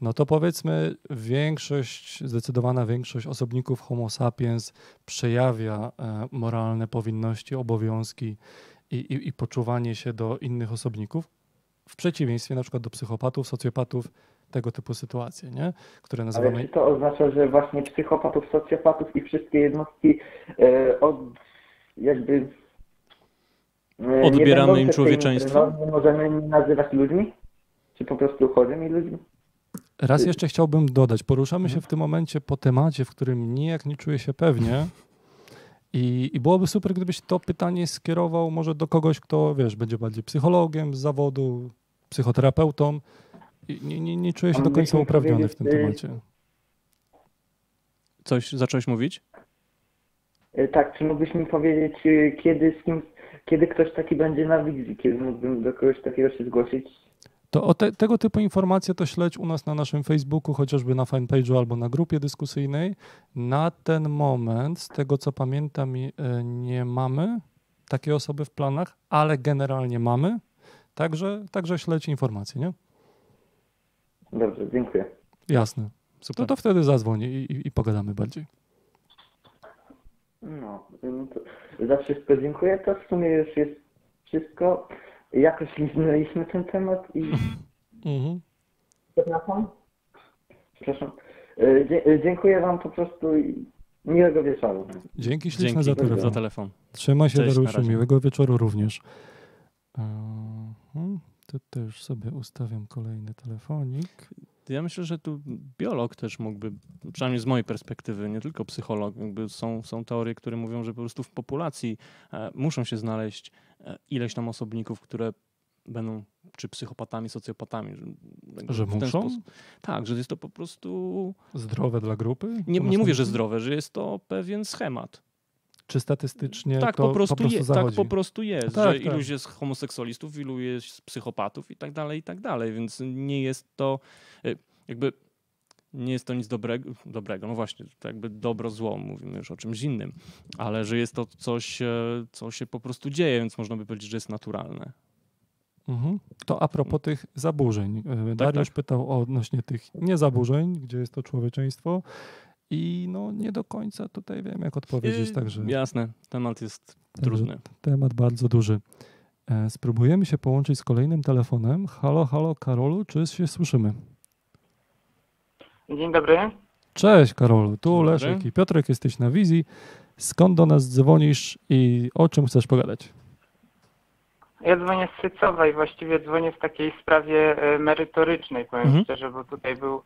S1: No to powiedzmy, większość, zdecydowana większość osobników Homo sapiens przejawia e, moralne powinności, obowiązki i, i, i poczuwanie się do innych osobników, w przeciwieństwie na przykład do psychopatów, socjopatów, tego typu sytuacje, nie? które
S5: Ale
S1: nazywamy
S5: czy to oznacza, że właśnie psychopatów, socjopatów i wszystkie jednostki e, od, jakby e,
S2: Odbieramy im
S5: w tej
S2: człowieczeństwo?
S5: normie możemy nazywać ludźmi? Czy po prostu chorymi ludźmi?
S1: Raz jeszcze chciałbym dodać, poruszamy się w tym momencie po temacie, w którym nijak nie czuję się pewnie I, I byłoby super, gdybyś to pytanie skierował może do kogoś, kto, wiesz, będzie bardziej psychologiem z zawodu, psychoterapeutą. Nie, nie, nie czuję się do końca uprawniony w tym temacie.
S2: Coś zacząłeś mówić?
S5: Y, Tak, czy mógłbyś mi powiedzieć, y, kiedy z kim, kiedy ktoś taki będzie na wizji, kiedy mógłbym do kogoś takiego się zgłosić?
S1: To te, tego typu informacje to śledź u nas na naszym Facebooku, chociażby na fanpage'u albo na grupie dyskusyjnej. Na ten moment, z tego co pamiętam, e, nie mamy takiej osoby w planach, ale generalnie mamy. Także, także śledź informacje, nie?
S5: Dobrze, dziękuję.
S1: Jasne.
S2: Super.
S1: To, to wtedy zadzwoni i, i, i pogadamy bardziej.
S5: No, no to za wszystko dziękuję. To w sumie już jest wszystko. Jakoś liznęliśmy ten temat i...
S1: Mhm.
S5: Przepraszam? Przepraszam. Y, dzie- y, Dziękuję wam po prostu i miłego wieczoru.
S1: Dzięki śliczne
S2: Dzięki
S1: za
S2: za
S1: telefon.
S2: telefon.
S1: Trzymaj się,
S2: Cześć,
S1: Dariuszu. Miłego wieczoru również. Mhm. Tu też sobie ustawiam kolejny telefonik.
S2: Ja myślę, że tu biolog też mógłby, przynajmniej z mojej perspektywy, nie tylko psycholog, są, są teorie, które mówią, że po prostu w populacji e, muszą się znaleźć e, ileś tam osobników, które będą czy psychopatami, socjopatami.
S1: Że muszą?
S2: sposób- Tak, że jest to po prostu...
S1: Zdrowe dla grupy?
S2: Nie,
S1: To
S2: nie mówię, że zdrowe, że jest to pewien schemat.
S1: Czy statystycznie
S2: tak,
S1: to
S2: po prostu je, tak po prostu jest,
S1: Tak,
S2: że
S1: tak.
S2: iluś jest homoseksualistów, ilu jest psychopatów i tak dalej, i tak dalej, więc nie jest to y, jakby nie jest to nic dobrego, dobrego, no właśnie, to jakby dobro, zło, mówimy już o czymś innym, ale że jest to coś, e, co się po prostu dzieje, więc można by powiedzieć, że jest naturalne.
S1: Mhm. To a propos tych zaburzeń. E, Dariusz
S2: tak.
S1: pytał odnośnie tych niezaburzeń, gdzie jest to człowieczeństwo i no nie do końca tutaj wiem, jak odpowiedzieć,
S2: Y,
S1: także
S2: Jasne, temat jest
S1: Także
S2: trudny.
S1: temat bardzo duży. E, Spróbujemy się połączyć z kolejnym telefonem. Halo, halo, Karolu, czy się słyszymy?
S6: Dzień dobry.
S1: Cześć Karolu, tu
S2: Dzień dobry.
S1: Leszek i Piotrek, jesteś na wizji. Skąd do nas dzwonisz i o czym chcesz pogadać?
S6: Ja dzwonię z Sycowa i właściwie dzwonię w takiej sprawie e, merytorycznej, powiem
S2: Mhm.
S6: szczerze, bo tutaj był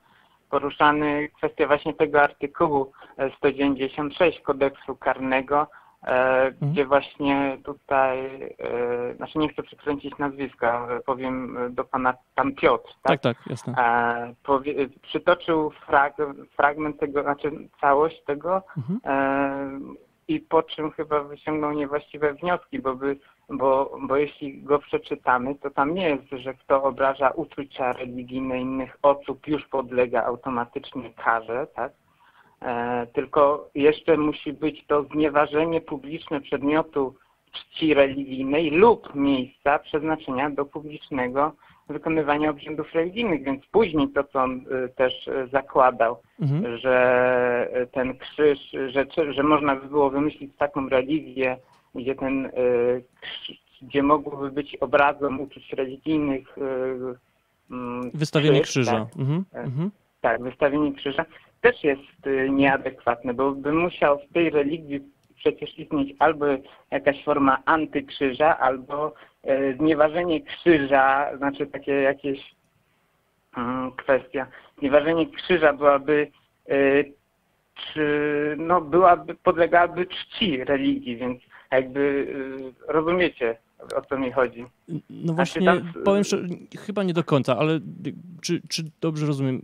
S6: poruszany kwestia właśnie tego artykułu e, 196 kodeksu karnego, e, gdzie właśnie tutaj, e, znaczy nie chcę przekręcić nazwiska, e, powiem e, do pana, pan Piotr,
S2: Tak, tak, jasne.
S6: E, powie, przytoczył frag, fragment tego, znaczy całość tego
S2: Mhm.
S6: I po czym chyba wyciągnął niewłaściwe wnioski, bo, by, bo, bo jeśli go przeczytamy, to tam nie jest, że kto obraża uczucia religijne innych osób już podlega automatycznie karze, tak? E, tylko jeszcze musi być to znieważenie publiczne przedmiotu czci religijnej lub miejsca przeznaczenia do publicznego wykonywania obrzędów religijnych, więc później to, co on y, też y, zakładał,
S2: Mhm.
S6: że y, ten krzyż, że, że można by było wymyślić taką religię, gdzie ten gdzie mogłoby być obrazem uczuć religijnych mm,
S2: Wystawienie
S6: krzyż,
S2: krzyża.
S6: Tak,
S2: Mhm. Mhm.
S6: tak, wystawienie krzyża też jest nieadekwatne, bo by musiał w tej religii przecież istnieć albo jakaś forma antykrzyża, albo znieważenie krzyża, znaczy takie jakieś mm, kwestia. Znieważenie krzyża byłaby, e, czy, no, byłaby, podlegałaby czci religii, więc jakby e, rozumiecie, o co mi chodzi.
S2: No właśnie,
S6: tam-
S2: powiem szczerze, chyba nie do końca, ale czy, czy dobrze rozumiem?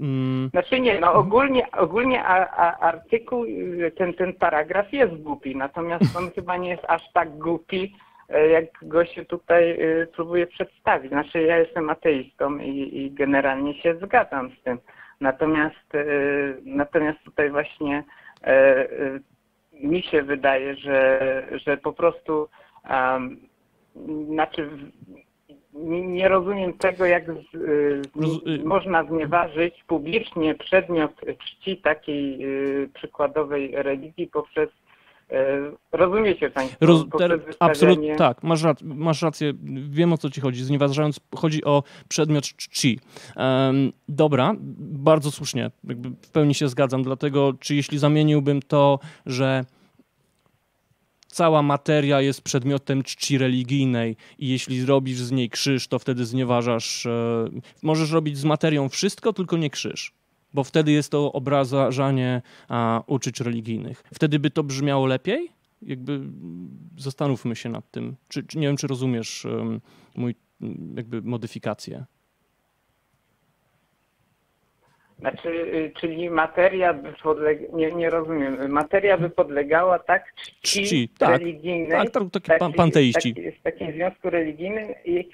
S2: Mm,
S6: Znaczy nie, no ogólnie, ogólnie a, a artykuł, ten, ten paragraf jest głupi, natomiast on chyba nie jest aż tak głupi, e, jak go się tutaj y, próbuje przedstawić. Znaczy ja jestem ateistą i, i generalnie się zgadzam z tym. Natomiast, y, natomiast tutaj właśnie e, e, mi się wydaje, że, że po prostu um, znaczy nie, rozumiem tego, jak z,
S2: Roz- y-
S6: można znieważyć publicznie przedmiot czci takiej y, przykładowej religii poprzez rozumiecie Państwo?
S2: roz,
S6: poprzez
S2: ter,
S6: wystawianie-
S2: absolut, tak, masz, rac, masz rację, wiem o co ci chodzi. Znieważając, chodzi o przedmiot czci. Em, dobra, bardzo słusznie, jakby w pełni się zgadzam, dlatego czy jeśli zamieniłbym to, że cała materia jest przedmiotem czci religijnej i jeśli zrobisz z niej krzyż, to wtedy znieważasz. E, możesz robić z materią wszystko, tylko nie krzyż. Bo wtedy jest to obrażanie a, uczuć religijnych. Wtedy by to brzmiało lepiej? jakby mm, zastanówmy się nad tym. Czy, czy nie wiem, czy rozumiesz um, mój jakby modyfikację.
S6: Znaczy, y, czyli materia by podlega, nie, nie rozumiem, materia by podlegała tak czci,
S2: Czci, tak.
S6: religijnej,
S2: Tak, tak, taki pan- panteiści.
S6: taki, w takim związku religijnym i,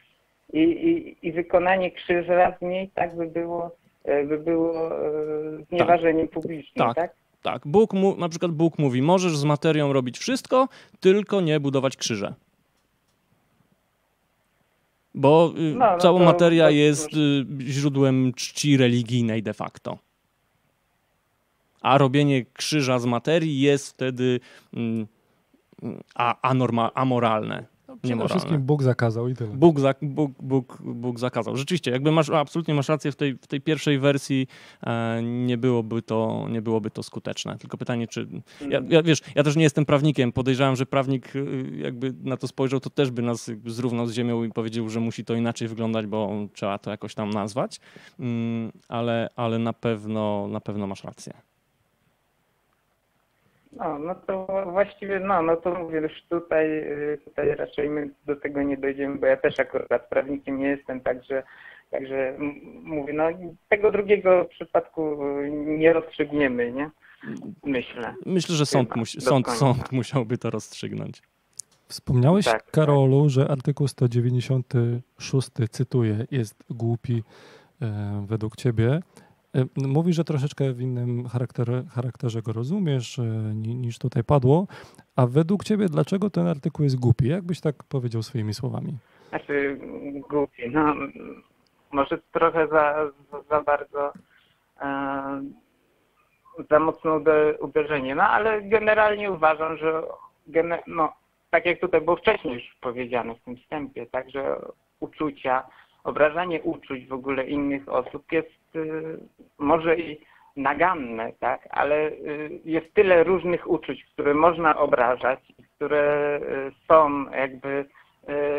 S6: i, i, i wykonanie krzyża z niej tak by było, by było e, znieważeniem publicznym,
S2: Tak.
S6: tak?
S2: Tak, Bóg mu, na przykład Bóg mówi, możesz z materią robić wszystko, tylko nie budować krzyża. Bo y,
S6: No, no
S2: cała
S6: to-
S2: materia
S6: to-
S2: jest y, źródłem czci religijnej de facto. A robienie krzyża z materii jest wtedy mm, mm, a, anorma, amoralne.
S1: Przede
S2: Niemoralne.
S1: wszystkim Bóg zakazał i tyle.
S2: Bóg, zak, Bóg, Bóg, Bóg zakazał. Rzeczywiście, jakby masz, absolutnie masz rację, w tej, w tej pierwszej wersji e, nie, byłoby to, nie byłoby to skuteczne. Tylko pytanie, czy... Ja, ja, wiesz, ja też nie jestem prawnikiem. Podejrzewam, że prawnik y, jakby na to spojrzał, to też by nas zrównał z ziemią i powiedział, że musi to inaczej wyglądać, bo trzeba to jakoś tam nazwać. Mm, ale ale na, pewno, na pewno masz rację.
S6: No, no to właściwie, no, no to mówię, już tutaj, y, tutaj raczej my do tego nie dojdziemy, bo ja też akurat prawnikiem nie jestem, także, także mówię, no tego drugiego przypadku y, nie rozstrzygniemy, nie? Myślę.
S2: Myślę, że sąd, musi, sąd, sąd musiałby to rozstrzygnąć.
S1: Wspomniałeś,
S6: Tak, tak.
S1: Karolu, że artykuł 196, cytuję, jest głupi e, według ciebie. E, Mówi, że troszeczkę w innym charakterze, charakterze go rozumiesz ni- niż tutaj padło. A według ciebie dlaczego ten artykuł jest głupi? Jakbyś tak powiedział swoimi słowami?
S6: Znaczy, głupi, no, może trochę za, za, za bardzo, e, za mocne ude- uderzenie, no ale generalnie uważam, że, gene, no, tak jak tutaj było wcześniej już powiedziane w tym wstępie, tak, że uczucia, obrażanie uczuć w ogóle innych osób jest y, może i naganne, tak, ale y, jest tyle różnych uczuć, które można obrażać, i które y, są jakby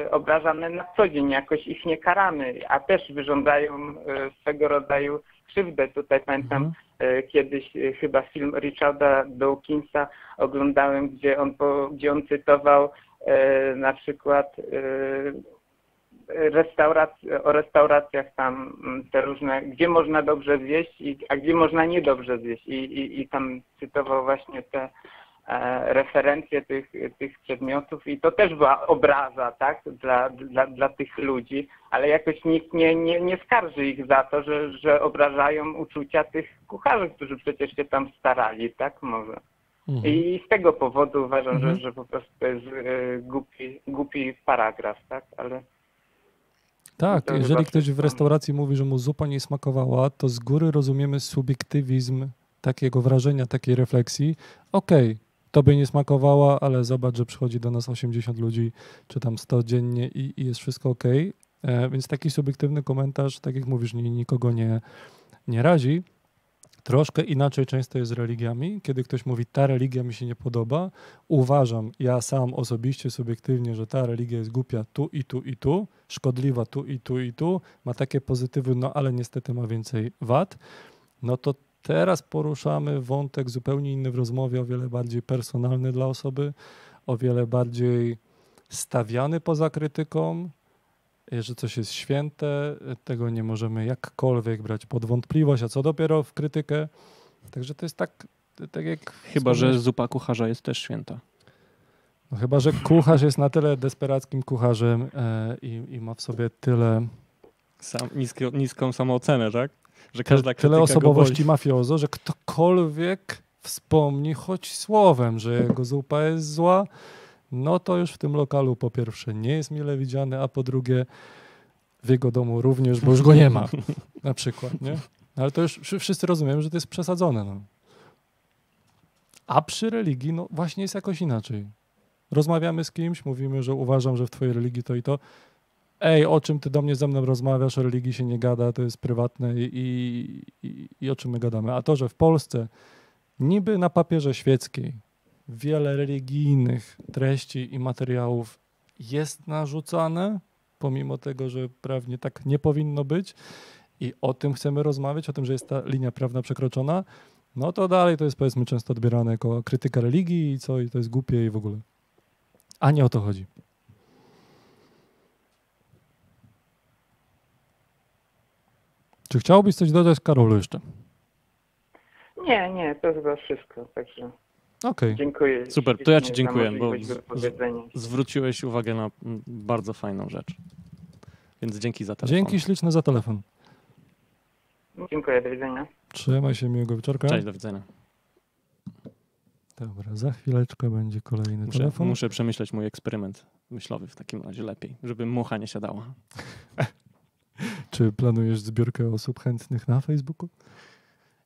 S6: y, obrażane na co dzień, jakoś ich nie karamy, a też wyrządzają y, swego rodzaju krzywdę. Tutaj pamiętam y, kiedyś y, chyba film Richarda Dawkinsa oglądałem, gdzie on, gdzie on cytował y, na przykład y, restaurac- o restauracjach tam mm, te różne, gdzie można dobrze zjeść, i, a gdzie można niedobrze zjeść. I, i, i tam cytował właśnie te e, referencje tych, tych przedmiotów i to też była obraza, tak, dla, dla, dla tych ludzi, ale jakoś nikt nie, nie, nie skarży ich za to, że, że obrażają uczucia tych kucharzy, którzy przecież się tam starali, tak, może.
S1: Mhm.
S6: I z tego powodu uważam,
S1: Mhm.
S6: że, że po prostu to jest e, głupi, głupi paragraf, tak, ale
S1: Tak, jeżeli ktoś w restauracji mówi, że mu zupa nie smakowała, to z góry rozumiemy subiektywizm takiego wrażenia, takiej refleksji. Okej, tobie nie smakowała, ale zobacz, że przychodzi do nas 80 ludzi, czy tam 100 dziennie i, i jest wszystko okej. E, Więc taki subiektywny komentarz, tak jak mówisz, nikogo nie, nie razi. Troszkę inaczej często jest z religiami. Kiedy ktoś mówi, ta religia mi się nie podoba, uważam ja sam osobiście, subiektywnie, że ta religia jest głupia tu i tu i tu, szkodliwa tu i tu i tu, ma takie pozytywy, no ale niestety ma więcej wad, no to teraz poruszamy wątek zupełnie inny w rozmowie, o wiele bardziej personalny dla osoby, o wiele bardziej stawiany poza krytyką, że coś jest święte, y, tego nie możemy jakkolwiek brać pod wątpliwość, a co dopiero w krytykę. Także to jest tak, tak jak...
S2: Chyba, że zupa kucharza jest też święta.
S1: no chyba, że kucharz jest na tyle desperackim kucharzem e, i, i ma w sobie tyle,
S2: Sam, niską samoocenę, tak? Że każda
S1: tyle osobowości mafiozo, że ktokolwiek wspomni choć słowem, że jego zupa jest zła, no to już w tym lokalu po pierwsze nie jest mile widziany, a po drugie w jego domu również, bo już go nie ma, na przykład, nie? Ale to już wszy- wszyscy rozumieją, że to jest przesadzone, no. A przy religii, no właśnie jest jakoś inaczej. Rozmawiamy z kimś, mówimy, że uważam, że w twojej religii to i to. Ej, o czym ty do mnie ze mną rozmawiasz, o religii się nie gada, to jest prywatne i, i, i, i o czym my gadamy. A to, że w Polsce niby na papierze świeckiej wiele religijnych treści i materiałów jest narzucane, pomimo tego, że prawnie tak nie powinno być i o tym chcemy rozmawiać, o tym, że jest ta linia prawna przekroczona, no to dalej to jest powiedzmy często odbierane jako krytyka religii i co, i to jest głupie i w ogóle. A nie o to chodzi. Czy chciałbyś coś dodać, Karolu, jeszcze?
S6: Nie, nie, to chyba wszystko, także
S1: Okej.
S6: dziękuję.
S2: Super, to ja ci dziękuję, bo. Zwróciłeś uwagę na bardzo fajną rzecz. Więc dzięki za telefon.
S1: Dzięki śliczne za telefon.
S6: Dziękuję, do widzenia.
S1: Trzymaj się, miłego wieczorka.
S2: Cześć, do widzenia.
S1: Dobra, za chwileczkę będzie kolejny
S2: Muszę,
S1: telefon.
S2: muszę przemyśleć mój eksperyment myślowy w takim razie lepiej, żeby mucha nie siadała.
S1: Czy planujesz zbiórkę osób chętnych na Facebooku?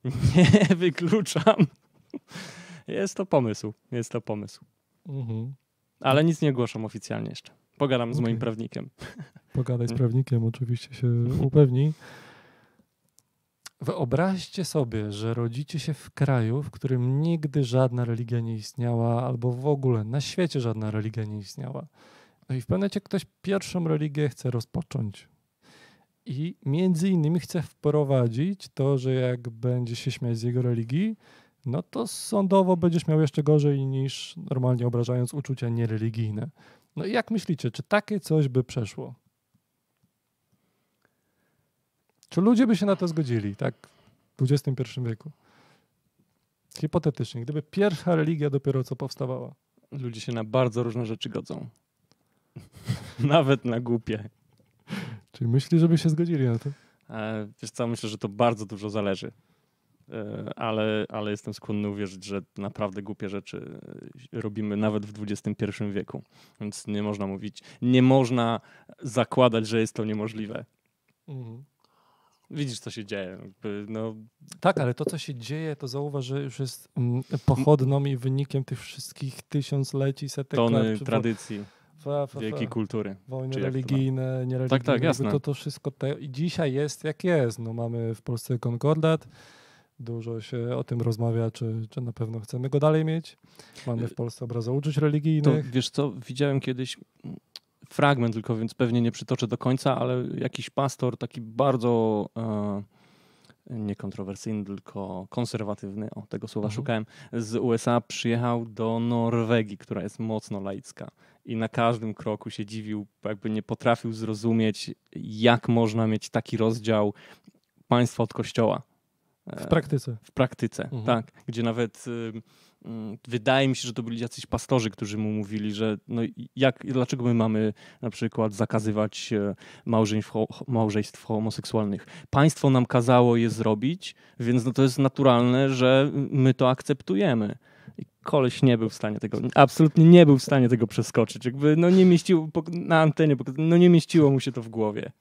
S2: Nie wykluczam. Jest to pomysł, jest to pomysł.
S1: Mhm.
S2: Ale nic nie ogłaszam oficjalnie jeszcze. Pogadam z moim prawnikiem.
S1: Pogadaj z
S2: Mm.
S1: prawnikiem, oczywiście się upewni. Wyobraźcie sobie, że rodzicie się w kraju, w którym nigdy żadna religia nie istniała, albo w ogóle na świecie żadna religia nie istniała. No i w pewnym momencie ktoś pierwszą religię chce rozpocząć. I między innymi chce wprowadzić to, że jak będzie się śmiać z jego religii, no to sądowo będziesz miał jeszcze gorzej niż normalnie obrażając uczucia niereligijne. No i jak myślicie, czy takie coś by przeszło? Czy ludzie by się na to zgodzili, tak w XXI wieku? Hipotetycznie, gdyby pierwsza religia dopiero co powstawała.
S2: Ludzie się na bardzo różne rzeczy godzą. Nawet na głupie.
S1: Czyli myśli, żeby się zgodzili na to?
S2: E, Wiesz co, myślę, że to bardzo dużo zależy. E, Ale, ale jestem skłonny uwierzyć, że naprawdę głupie rzeczy e, robimy nawet w XXI wieku. Więc nie można mówić, nie można zakładać, że jest to niemożliwe. Widzisz, co się dzieje. No,
S1: Tak, ale to, co się dzieje, to zauważ, że już jest mm, pochodną i wynikiem tych wszystkich tysiącleci, setek
S2: tony
S1: lat.
S2: tradycji
S1: fa, fa,
S2: wielkiej kultury.
S1: Wojny
S2: czy
S1: religijne, niereligijne.
S2: tak,
S1: jakby
S2: jasne.
S1: To, to wszystko te, i dzisiaj jest jak jest. No, mamy w Polsce konkordat. Dużo się o tym rozmawia, czy, czy na pewno chcemy go dalej mieć. Mamy w Polsce obrazouczuć
S2: To
S1: religijnych.
S2: wiesz co, widziałem kiedyś fragment tylko, więc pewnie nie przytoczę do końca, ale jakiś pastor taki bardzo e, niekontrowersyjny, tylko konserwatywny, o tego słowa
S1: Mhm.
S2: szukałem, z USA przyjechał do Norwegii, która jest mocno laicka. I na każdym kroku się dziwił, jakby nie potrafił zrozumieć, jak można mieć taki rozdział państwa od kościoła.
S1: W
S2: E,
S1: praktyce.
S2: w praktyce,
S1: Mhm.
S2: tak. Gdzie nawet y, mm, wydaje mi się, że to byli jacyś pastorzy, którzy mu mówili, że no jak, dlaczego my mamy na przykład zakazywać e, małżeństw, małżeństw homoseksualnych. Państwo nam kazało je zrobić, więc no to jest naturalne, że my to akceptujemy. I koleś nie był w stanie tego, absolutnie nie był w stanie tego przeskoczyć. Jakby no nie mieściło, pok- na antenie, no nie mieściło mu się to w głowie.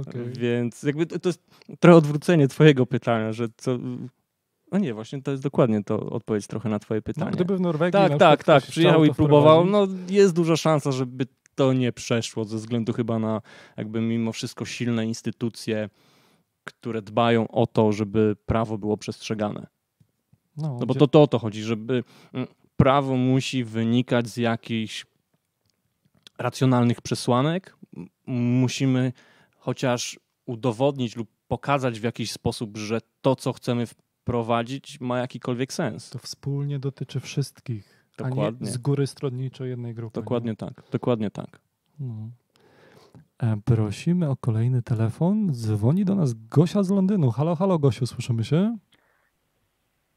S1: Okej.
S2: Więc jakby to, to jest trochę odwrócenie twojego pytania, że co... No nie, właśnie to jest dokładnie to odpowiedź trochę na twoje
S1: No,
S2: pytanie.
S1: gdyby w Norwegii
S2: tak, tak, tak. Przyjechał i próbował. No jest duża szansa, żeby to nie przeszło ze względu chyba na jakby mimo wszystko silne instytucje, które dbają o to, żeby prawo było przestrzegane.
S1: no,
S2: No bo to, to o to chodzi, żeby mm, prawo musi wynikać z jakichś racjonalnych przesłanek. Musimy chociaż udowodnić lub pokazać w jakiś sposób, że to, co chcemy wprowadzić, ma jakikolwiek sens.
S1: to wspólnie dotyczy wszystkich, a nie
S2: Dokładnie.
S1: z góry stronniczo jednej grupy. nie?
S2: Dokładnie tak, dokładnie tak.
S1: No. E, prosimy o kolejny telefon. Dzwoni do nas Gosia z Londynu. Halo, halo Gosiu, słyszymy się?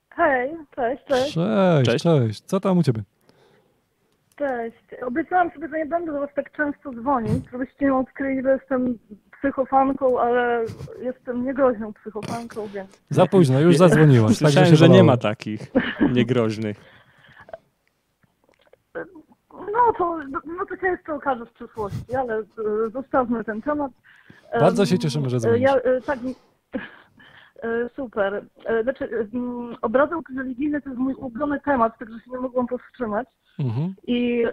S7: Hej, cześć, cześć,
S1: Cześć,
S2: Cześć.
S1: cześć. Co tam u ciebie?
S7: cześć. Obiecałam sobie, że nie będę do was tak często dzwonić, żebyście nie odkryli, że jestem psychofanką, ale jestem niegroźną psychofanką, więc...
S1: Za późno, już zadzwoniłaś.
S2: Słyszałem,
S1: także się
S2: że nie ma takich niegroźnych.
S7: No to, no to się jeszcze okaże w przyszłości, ale e, zostawmy ten temat.
S1: Bardzo się cieszymy, że dzwonisz.
S7: Ja, e, tak, e, super. Znaczy, obrazek religijny to jest mój ulubiony temat, także się nie mogłam powstrzymać.
S1: Mhm.
S7: I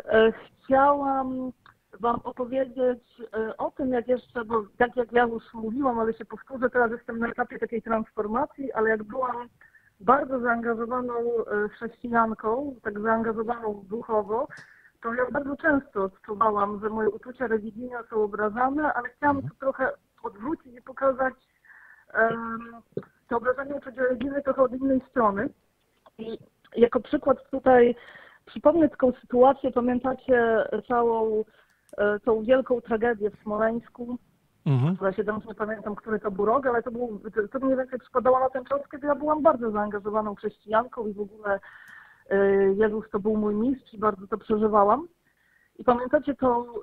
S7: chciałam Wam opowiedzieć e, o tym, jak jeszcze, bo tak jak ja już mówiłam, ale się powtórzę, teraz jestem na etapie takiej transformacji, ale jak byłam bardzo zaangażowaną e, chrześcijanką, tak zaangażowaną duchowo, to ja bardzo często odczuwałam, że moje uczucia religijne są obrażane, ale chciałam to trochę odwrócić i pokazać em, to obrażanie uczuć religijnych trochę od innej strony. I jako przykład tutaj przypomnę taką sytuację, pamiętacie całą tą wielką tragedię w Smoleńsku,
S1: Mhm.
S7: ja się teraz nie pamiętam, który to był rok, ale to, był, to, to mniej więcej przypadało na ten czas, kiedy ja byłam bardzo zaangażowaną chrześcijanką i w ogóle y, Jezus to był mój mistrz i bardzo to przeżywałam. I pamiętacie tą y,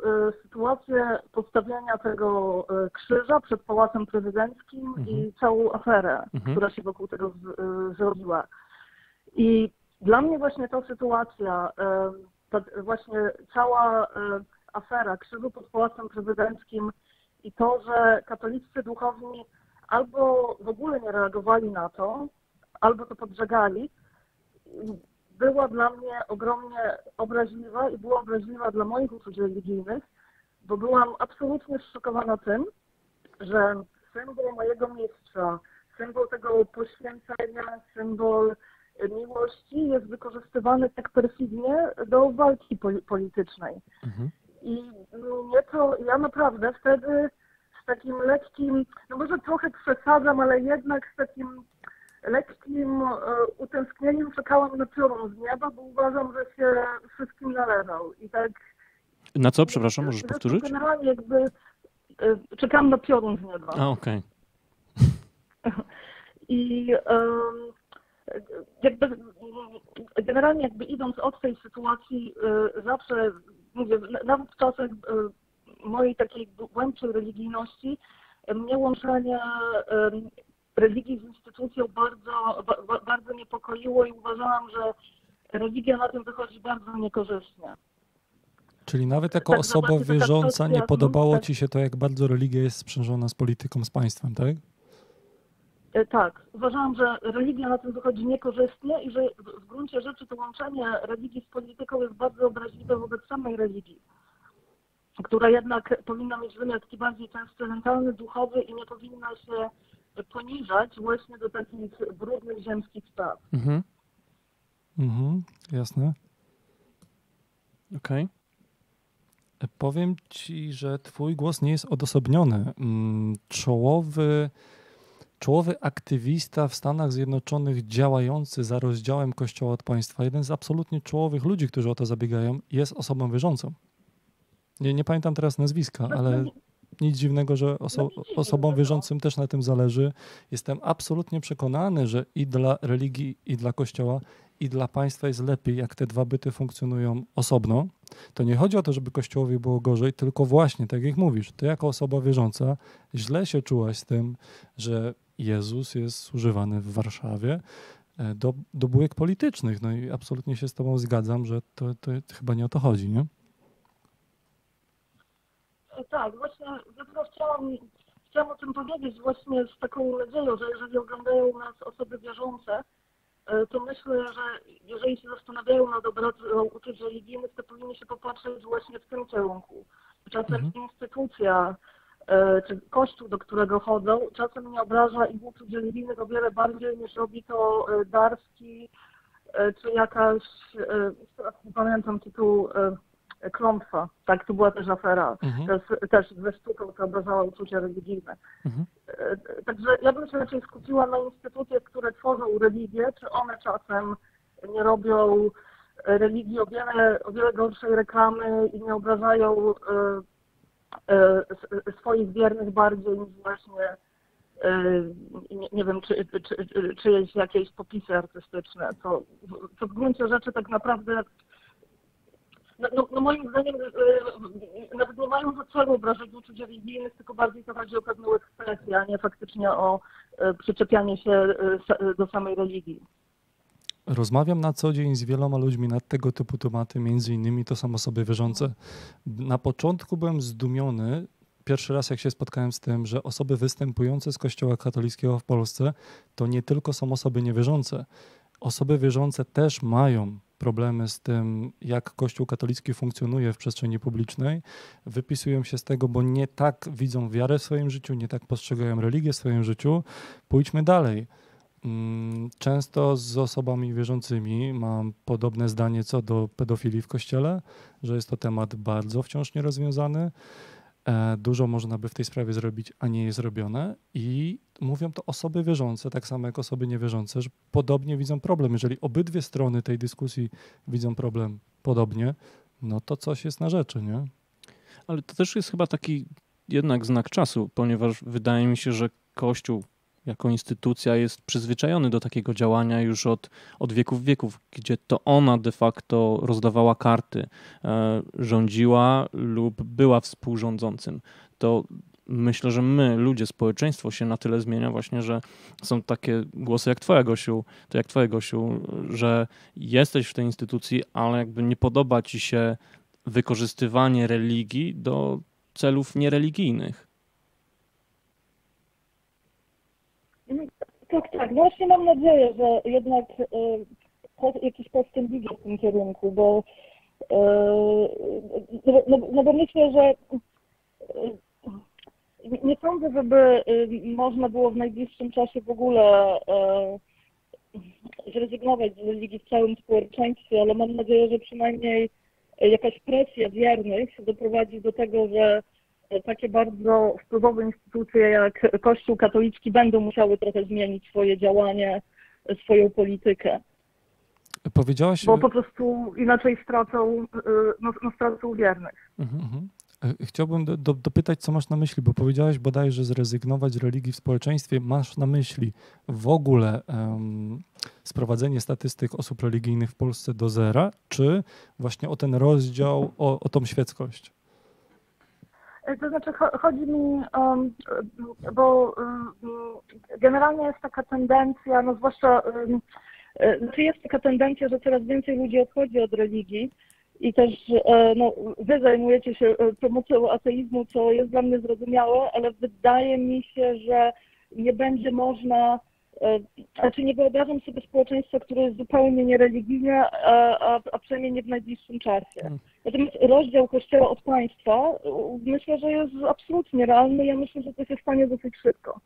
S7: sytuację postawienia tego krzyża przed Pałacem Prezydenckim
S2: Mhm.
S7: i całą aferę,
S2: Mhm.
S7: która się wokół tego zrobiła. I dla mnie właśnie ta sytuacja, ta, właśnie cała afera krzyżu pod Pałacem Prezydenckim i to, że katoliccy duchowni albo w ogóle nie reagowali na to, albo to podżegali, była dla mnie ogromnie obraźliwa i była obraźliwa dla moich uczuć religijnych, bo byłam absolutnie zszokowana tym, że symbol mojego mistrza, symbol tego poświęcenia, symbol miłości jest wykorzystywany tak perfidnie do walki poli- politycznej.
S2: Mhm.
S7: I mnie to, ja naprawdę wtedy z takim lekkim, no może trochę przesadzam, ale jednak z takim lekkim e, utęsknieniem czekałam na piorun z nieba, bo uważam, że się wszystkim należał. I tak.
S2: Na co, przepraszam, możesz powtórzyć?
S7: Generalnie jakby e, czekałam na piorun z nieba.
S2: A, okej.
S7: I em, jakby generalnie jakby idąc od tej sytuacji, y, zawsze mówię, nawet w czasach y, mojej takiej głębszej religijności, y, mnie łączenie religii z instytucją bardzo, ba- ba- bardzo niepokoiło i uważałam, że religia na tym wychodzi bardzo niekorzystnie.
S1: Czyli nawet jako
S7: Tak,
S1: osoba
S7: zobaczcie, taka
S1: wierząca nie podobało
S7: no,
S1: ci się to, jak bardzo religia jest sprzężona z polityką, z państwem, tak?
S7: E, Tak, uważałam, że religia na tym wychodzi niekorzystnie i że w- gruncie rzeczy to łączenie religii z polityką jest bardzo obraźliwe wobec samej religii, która jednak powinna mieć wymiar taki bardziej transcendentalny, duchowy i nie powinna się poniżać właśnie do takich brudnych ziemskich spraw.
S2: Mhm.
S1: Mhm, jasne.
S2: Okej.
S1: E, Powiem ci, że twój głos nie jest odosobniony. Mm, Czołowy, czołowy aktywista w Stanach Zjednoczonych działający za rozdziałem Kościoła od państwa, jeden z absolutnie czołowych ludzi, którzy o to zabiegają, jest osobą wierzącą. Nie, nie pamiętam teraz nazwiska, ale nic dziwnego, że oso- osobom wierzącym też na tym zależy. Jestem absolutnie przekonany, że i dla religii, i dla Kościoła, i dla państwa jest lepiej, jak te dwa byty funkcjonują osobno. To nie chodzi o to, żeby Kościołowi było gorzej, tylko właśnie, tak jak mówisz, ty jako osoba wierząca źle się czułaś z tym, że Jezus jest używany w Warszawie e, do, do bójek politycznych. No i absolutnie się z tobą zgadzam, że to, to chyba nie o to chodzi, nie?
S7: E, Tak, właśnie dlatego chciałam, chciałam o tym powiedzieć właśnie z taką nadzieją, że jeżeli oglądają nas osoby wierzące, e, to myślę, że jeżeli się zastanawiają nad obrazą uczuć religijnych, to powinni się popatrzeć właśnie w tym kierunku. Czasem
S1: Mhm.
S7: instytucja czy kościół, do którego chodzą, czasem nie obraża ich uczuć religijnych o wiele bardziej niż robi to e, Darski e, czy jakaś, e, teraz nie pamiętam tytułu, e, Klątwa. Tak, to była też afera
S1: Mhm.
S7: też, też ze sztuką, która obrażała uczucia religijne.
S1: Mhm.
S7: E, Także ja bym się raczej skupiła na instytucje, które tworzą religię, czy one czasem nie robią e, religii o wiele, o wiele gorszej reklamy i nie obrażają e, e, swoich wiernych bardziej niż właśnie e, nie, nie wiem, czy, czy, czy, czyjeś jakieś popisy artystyczne, co, co w gruncie rzeczy tak naprawdę no, no, no moim zdaniem e, nawet nie mają za celu obrażać uczuć religijnych, tylko bardziej to chodzi o pewną ekspresję, a nie faktycznie o e, przyczepianie się e, do samej religii.
S1: Rozmawiam na co dzień z wieloma ludźmi na tego typu tematy, między innymi to są osoby wierzące. Na początku byłem zdumiony, pierwszy raz jak się spotkałem z tym, że osoby występujące z Kościoła katolickiego w Polsce to nie tylko są osoby niewierzące. Osoby wierzące też mają problemy z tym, jak Kościół katolicki funkcjonuje w przestrzeni publicznej. Wypisują się z tego, bo nie tak widzą wiarę w swoim życiu, nie tak postrzegają religię w swoim życiu. Pójdźmy dalej. Mm, Często z osobami wierzącymi mam podobne zdanie co do pedofilii w kościele, że jest to temat bardzo wciąż nierozwiązany. E, Dużo można by w tej sprawie zrobić, a nie jest robione. I mówią to osoby wierzące, tak samo jak osoby niewierzące, że podobnie widzą problem. Jeżeli obydwie strony tej dyskusji widzą problem podobnie, no to coś jest na rzeczy, nie?
S2: Ale to też jest chyba taki jednak znak czasu, ponieważ wydaje mi się, że Kościół jako instytucja jest przyzwyczajony do takiego działania już od, od wieków wieków, gdzie to ona de facto rozdawała karty, e, rządziła lub była współrządzącym. To myślę, że my, ludzie, społeczeństwo się na tyle zmienia właśnie, że są takie głosy jak twoja, Gosiu, to jak twoje, Gosiu, że jesteś w tej instytucji, ale jakby nie podoba ci się wykorzystywanie religii do celów niereligijnych.
S7: Tak, tak. Właśnie mam nadzieję, że jednak po- jakiś postęp idzie w tym kierunku, bo e, no, no, no bo myślę, że e, nie sądzę, żeby e, można było w najbliższym czasie w ogóle e, zrezygnować z religii w całym społeczeństwie, ale mam nadzieję, że przynajmniej jakaś presja wiernych doprowadzi do tego, że takie bardzo wpływowe instytucje jak Kościół katolicki będą musiały trochę zmienić swoje działanie, swoją politykę,
S1: Powiedziałaś...
S7: bo po prostu inaczej stracą, y, no, no stracą wiernych.
S1: Mhm, mhm. E, Chciałbym do, do, dopytać, co masz na myśli, bo powiedziałeś bodajże zrezygnować z religii w społeczeństwie. Masz na myśli w ogóle em, sprowadzenie statystyk osób religijnych w Polsce do zera, czy właśnie o ten rozdział, o, o tą świeckość?
S7: E, To znaczy cho- chodzi mi, um, bo um, generalnie jest taka tendencja, no zwłaszcza, e, znaczy jest taka tendencja, że coraz więcej ludzi odchodzi od religii i też e, no, wy zajmujecie się e, promocją ateizmu, co jest dla mnie zrozumiałe, ale wydaje mi się, że nie będzie można, e, znaczy nie wyobrażam sobie społeczeństwa, które jest zupełnie niereligijne, a, a, a przynajmniej nie w najbliższym czasie.
S1: Hmm.
S7: Natomiast rozdział Kościoła od państwa myślę, że jest absolutnie realny. Ja myślę, że to się stanie dosyć szybko.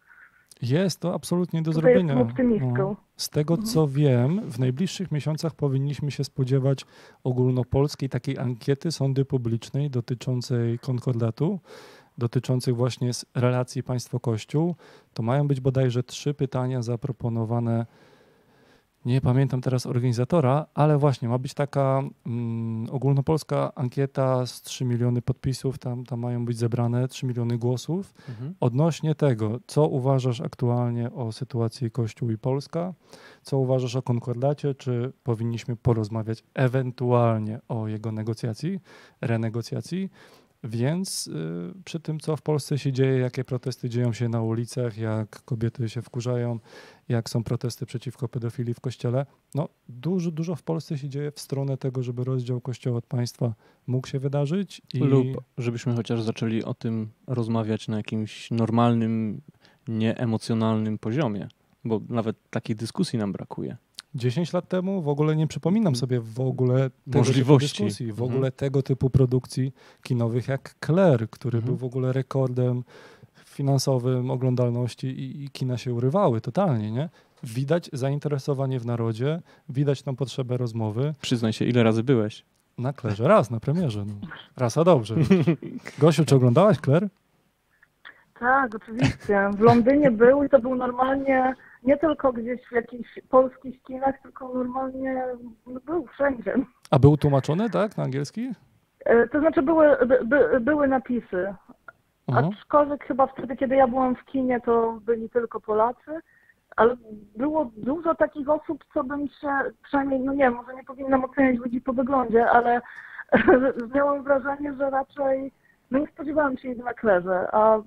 S1: Jest to absolutnie do
S7: Tutaj
S1: zrobienia.
S7: optymistką.
S1: Z tego co wiem, w najbliższych miesiącach powinniśmy się spodziewać ogólnopolskiej takiej ankiety sądy publicznej dotyczącej konkordatu, dotyczących właśnie relacji państwo-kościół. To mają być bodajże trzy pytania zaproponowane. Nie pamiętam teraz organizatora, ale właśnie ma być taka mm, ogólnopolska ankieta z 3 miliony podpisów, tam, tam mają być zebrane 3 miliony głosów odnośnie tego, co uważasz aktualnie o sytuacji Kościół i Polska, co uważasz o konkordacie, czy powinniśmy porozmawiać ewentualnie o jego negocjacji, renegocjacji. Więc y, przy tym, co w Polsce się dzieje, jakie protesty dzieją się na ulicach, jak kobiety się wkurzają, jak są protesty przeciwko pedofilii w kościele, no dużo, dużo w Polsce się dzieje w stronę tego, żeby rozdział kościoła od państwa mógł się wydarzyć. I...
S2: Lub żebyśmy chociaż zaczęli o tym rozmawiać na jakimś normalnym, nieemocjonalnym poziomie, bo nawet takiej dyskusji nam brakuje.
S1: 10 lat temu w ogóle nie przypominam sobie w ogóle tego
S2: Możliwości.
S1: typu dyskusji, w
S2: Mhm.
S1: ogóle tego typu produkcji kinowych jak Claire, który
S2: Mhm.
S1: był w ogóle rekordem finansowym oglądalności i, i kina się urywały totalnie, nie? Widać zainteresowanie w narodzie, widać tą potrzebę rozmowy.
S2: Przyznaj się, ile razy byłeś?
S1: Na Klerze raz, na premierze. No. Raz a dobrze. Gosiu, czy oglądałaś Claire?
S7: Tak, oczywiście. W Londynie był i to był normalnie nie tylko gdzieś w jakichś polskich kinach, tylko normalnie no, był wszędzie.
S1: A był tłumaczony, tak, na angielski?
S7: E, To znaczy były, by, by, były napisy.
S1: Aha.
S7: Aczkolwiek chyba wtedy, kiedy ja byłam w kinie, to byli tylko Polacy, ale było dużo takich osób, co bym się, przynajmniej, no nie może nie powinnam oceniać ludzi po wyglądzie, ale miałam wrażenie, że raczej, no nie spodziewałam się ich na klerze, a,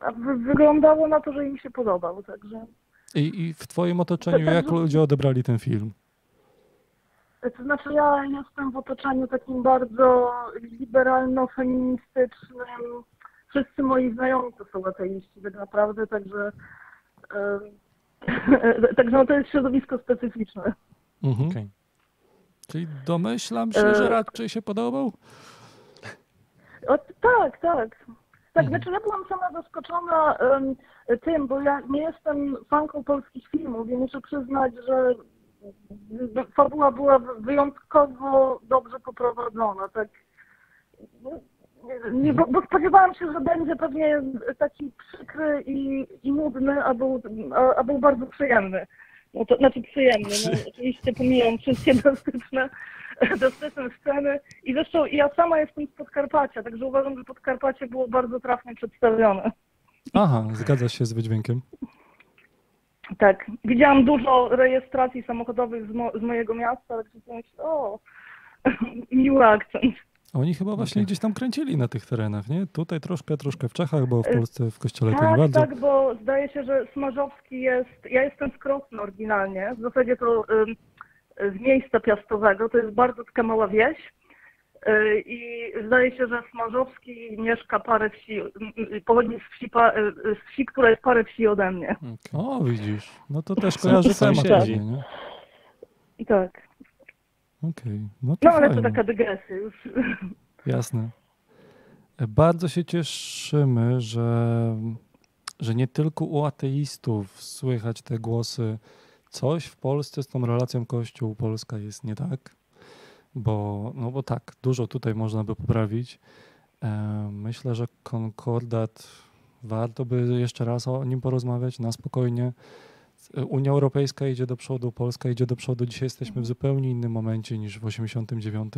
S7: a wy, wyglądało na to, że im się podobał, także...
S1: I, I w twoim otoczeniu, jak
S7: że-
S1: ludzie odebrali ten film?
S7: To znaczy ja jestem w otoczeniu takim bardzo liberalno-feministycznym. Wszyscy moi znajomi to są ateiści tak naprawdę, także e, także no to jest środowisko specyficzne.
S1: Mhm.
S2: Okej.
S1: Czyli domyślam się, że
S7: E,
S1: raczej się podobał?
S7: O, tak, tak. Tak,
S1: Mhm.
S7: znaczy ja byłam sama zaskoczona em, tym, bo ja nie jestem fanką polskich filmów i muszę przyznać, że fabuła była wyjątkowo dobrze poprowadzona. Tak. Nie, bo, bo spodziewałam się, że będzie pewnie taki przykry i, i nudny, a był, a, a był bardzo przyjemny. No to znaczy przyjemny. No, oczywiście pomijam wszystkie drastyczne, drastyczne sceny. I zresztą ja sama jestem z Podkarpacia, także uważam, że Podkarpacie było bardzo trafnie przedstawione.
S1: Aha, zgadza się z wydźwiękiem.
S7: Tak. Widziałam dużo rejestracji samochodowych z, mo z mojego miasta, ale sobie myślę, o, miły akcent.
S1: Oni chyba właśnie
S2: Okej.
S1: gdzieś tam kręcili na tych terenach, nie? Tutaj troszkę, troszkę w Czechach, bo w
S7: E,
S1: Polsce w kościele to nie
S7: Tak,
S1: bardzo.
S7: tak, bo zdaje się, że Smarzowski jest. Ja jestem z Krosna oryginalnie. W zasadzie to z miejsca piastowego. To jest bardzo taka mała wieś. Y, I zdaje się, że Smarzowski mieszka parę wsi, y, y, pochodzi z wsi, pa, z wsi, która jest parę wsi ode mnie.
S1: O, widzisz. No to też kojarzy temat
S2: sąsiedzi.
S1: pewnie, nie?
S7: I tak.
S1: Okej, no to
S7: No ale to taka dygresja już.
S1: Jasne. Bardzo się cieszymy, że, że nie tylko u ateistów słychać te głosy. Coś w Polsce z tą relacją Kościół-Polska jest nie tak, bo, no bo tak, dużo tutaj można by poprawić. E, Myślę, że konkordat warto by jeszcze raz o nim porozmawiać na spokojnie. Unia Europejska idzie do przodu, Polska idzie do przodu. Dzisiaj jesteśmy w zupełnie innym momencie niż w 89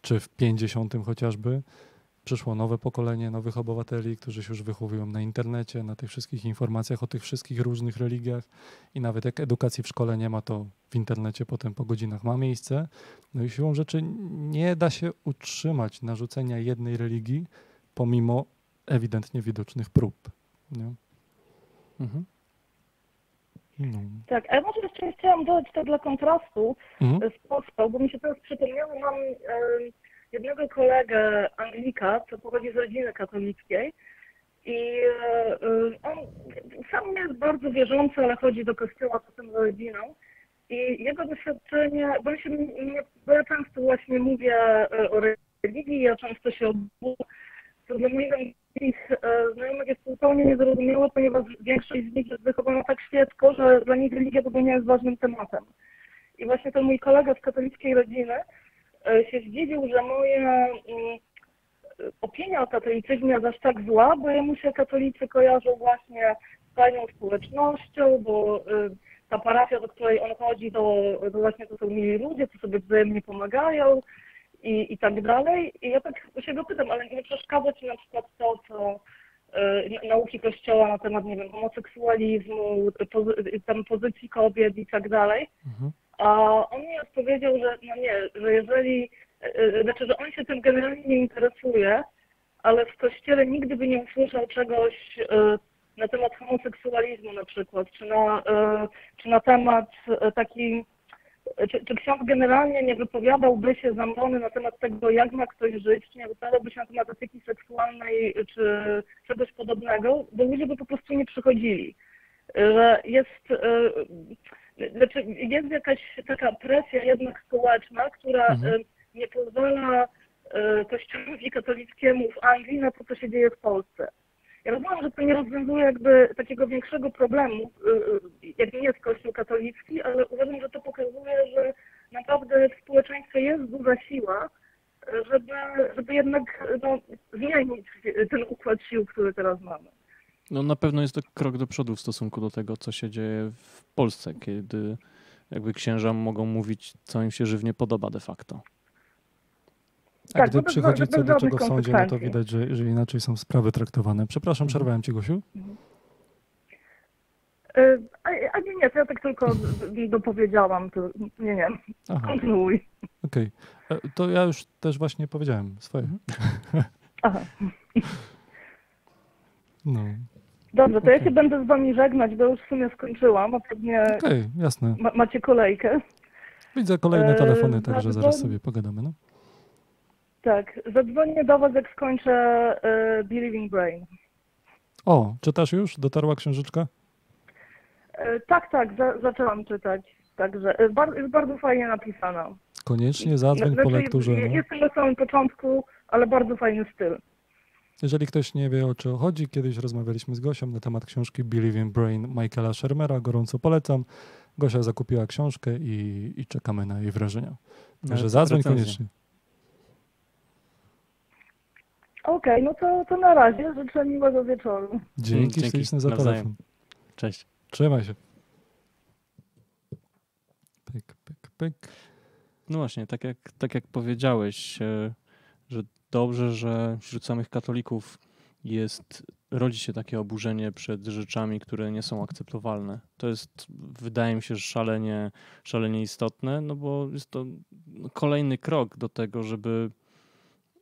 S1: czy w 50 chociażby. Przyszło nowe pokolenie nowych obywateli, którzy się już wychowują na internecie, na tych wszystkich informacjach o tych wszystkich różnych religiach i nawet jak edukacji w szkole nie ma, to w internecie potem po godzinach ma miejsce. No i siłą rzeczy nie da się utrzymać narzucenia jednej religii pomimo ewidentnie widocznych prób. Nie?
S2: Mhm.
S1: No.
S7: Tak, a ja może jeszcze chciałam dodać tak dla kontrastu,
S1: Mhm.
S7: z Polską, bo mi się teraz przypomniało, mam jednego kolegę Anglika, co pochodzi z rodziny katolickiej i e, e, on sam nie jest bardzo wierzący, ale chodzi do kościoła czasem z rodziną i jego doświadczenie, bo, się, mnie, bo ja często właśnie mówię e, o religii, ja często się odwołuję, to dla moich angielskich e, znajomych jest zupełnie niezrozumiałe, ponieważ większość z nich jest wychowana tak świecko, że dla nich religia w ogóle nie jest ważnym tematem. I właśnie ten mój kolega z katolickiej rodziny e, się zdziwił, że moja mm, opinia o katolicyzmie jest aż tak zła, bo jemu się katolicy kojarzą właśnie z fajną społecznością, bo y, ta parafia, do której on chodzi, to, to właśnie to są mili ludzie, co sobie wzajemnie pomagają i, i tak dalej. I ja tak się go pytam, ale nie przeszkadza ci na przykład to, co y, nauki Kościoła na temat, nie wiem, homoseksualizmu, pozy- tam pozycji kobiet i tak dalej.
S1: Mhm.
S7: A on mi odpowiedział, że no nie, że jeżeli, e, znaczy, że on się tym generalnie nie interesuje, ale w kościele nigdy by nie usłyszał czegoś e, na temat homoseksualizmu na przykład, czy na, czy na temat taki, czy, czy ksiądz generalnie nie wypowiadałby się zamrony na temat tego, jak ma ktoś żyć, czy nie wypowiadałby się na temat etyki seksualnej, czy czegoś podobnego, bo ludzie by po prostu nie przychodzili. Że jest, e, znaczy jest jakaś taka presja jednak społeczna, która
S1: Mhm.
S7: e, nie pozwala kościołowi katolickiemu w Anglii na to, co się dzieje w Polsce. Ja rozumiem, że to nie rozwiązuje jakby takiego większego problemu, e, jakim jest Kościół katolicki, ale uważam, że to pokazuje, że naprawdę w społeczeństwie jest duża siła, żeby, żeby jednak no, zmienić ten układ sił, który teraz mamy.
S2: No na pewno jest to krok do przodu w stosunku do tego, co się dzieje w Polsce, kiedy jakby księża mogą mówić, co im się żywnie podoba de facto.
S1: A
S7: Tak,
S1: gdy
S7: bez-
S1: przychodzi
S7: bez
S1: co do czego w sądzie, no to widać, że, że inaczej są sprawy traktowane. Przepraszam, przerwałem ci, Gosiu?
S7: E, A, a nie, nie, to ja tak tylko dopowiedziałam, to nie, nie,
S1: Aha,
S7: kontynuuj.
S1: okej. E, To ja już też właśnie powiedziałem swoje.
S7: Aha.
S1: No,
S7: Dobrze, to ja
S1: Okej.
S7: się będę z wami żegnać, bo już w sumie skończyłam, a pewnie
S1: okej, jasne.
S7: ma, macie kolejkę.
S1: Widzę kolejne
S7: E,
S1: telefony, także zaraz sobie pogadamy, no.
S7: Tak, zadzwonię do was, jak skończę e, Believing Brain.
S1: O, czytasz już? Dotarła księżyczka?
S7: E, tak, tak, za, zaczęłam czytać, także e, bar, jest bardzo fajnie napisana.
S1: Koniecznie zadzwoń po
S7: Znaczy,
S1: lekturze.
S7: je-
S1: No.
S7: Jestem na samym początku, ale bardzo fajny styl.
S1: Jeżeli ktoś nie wie o co chodzi, kiedyś rozmawialiśmy z Gosią na temat książki Believe in Brain Michaela Shermera, gorąco polecam. Gosia zakupiła książkę i, i czekamy na jej wrażenia. Także
S2: Nawet
S1: zadzwoń koniecznie.
S7: Okej, no to, to na razie. Życzę miłego wieczoru.
S1: Dzięki,
S2: Dzięki,
S1: śliczne za
S2: nawzajem.
S1: telefon.
S2: Cześć.
S1: Trzymaj się. Pyk, pyk, pyk.
S2: No właśnie, tak jak, tak jak powiedziałeś, e, że dobrze, że wśród samych katolików jest, rodzi się takie oburzenie przed rzeczami, które nie są akceptowalne. To jest, wydaje mi się, szalenie, szalenie istotne, no bo jest to kolejny krok do tego, żeby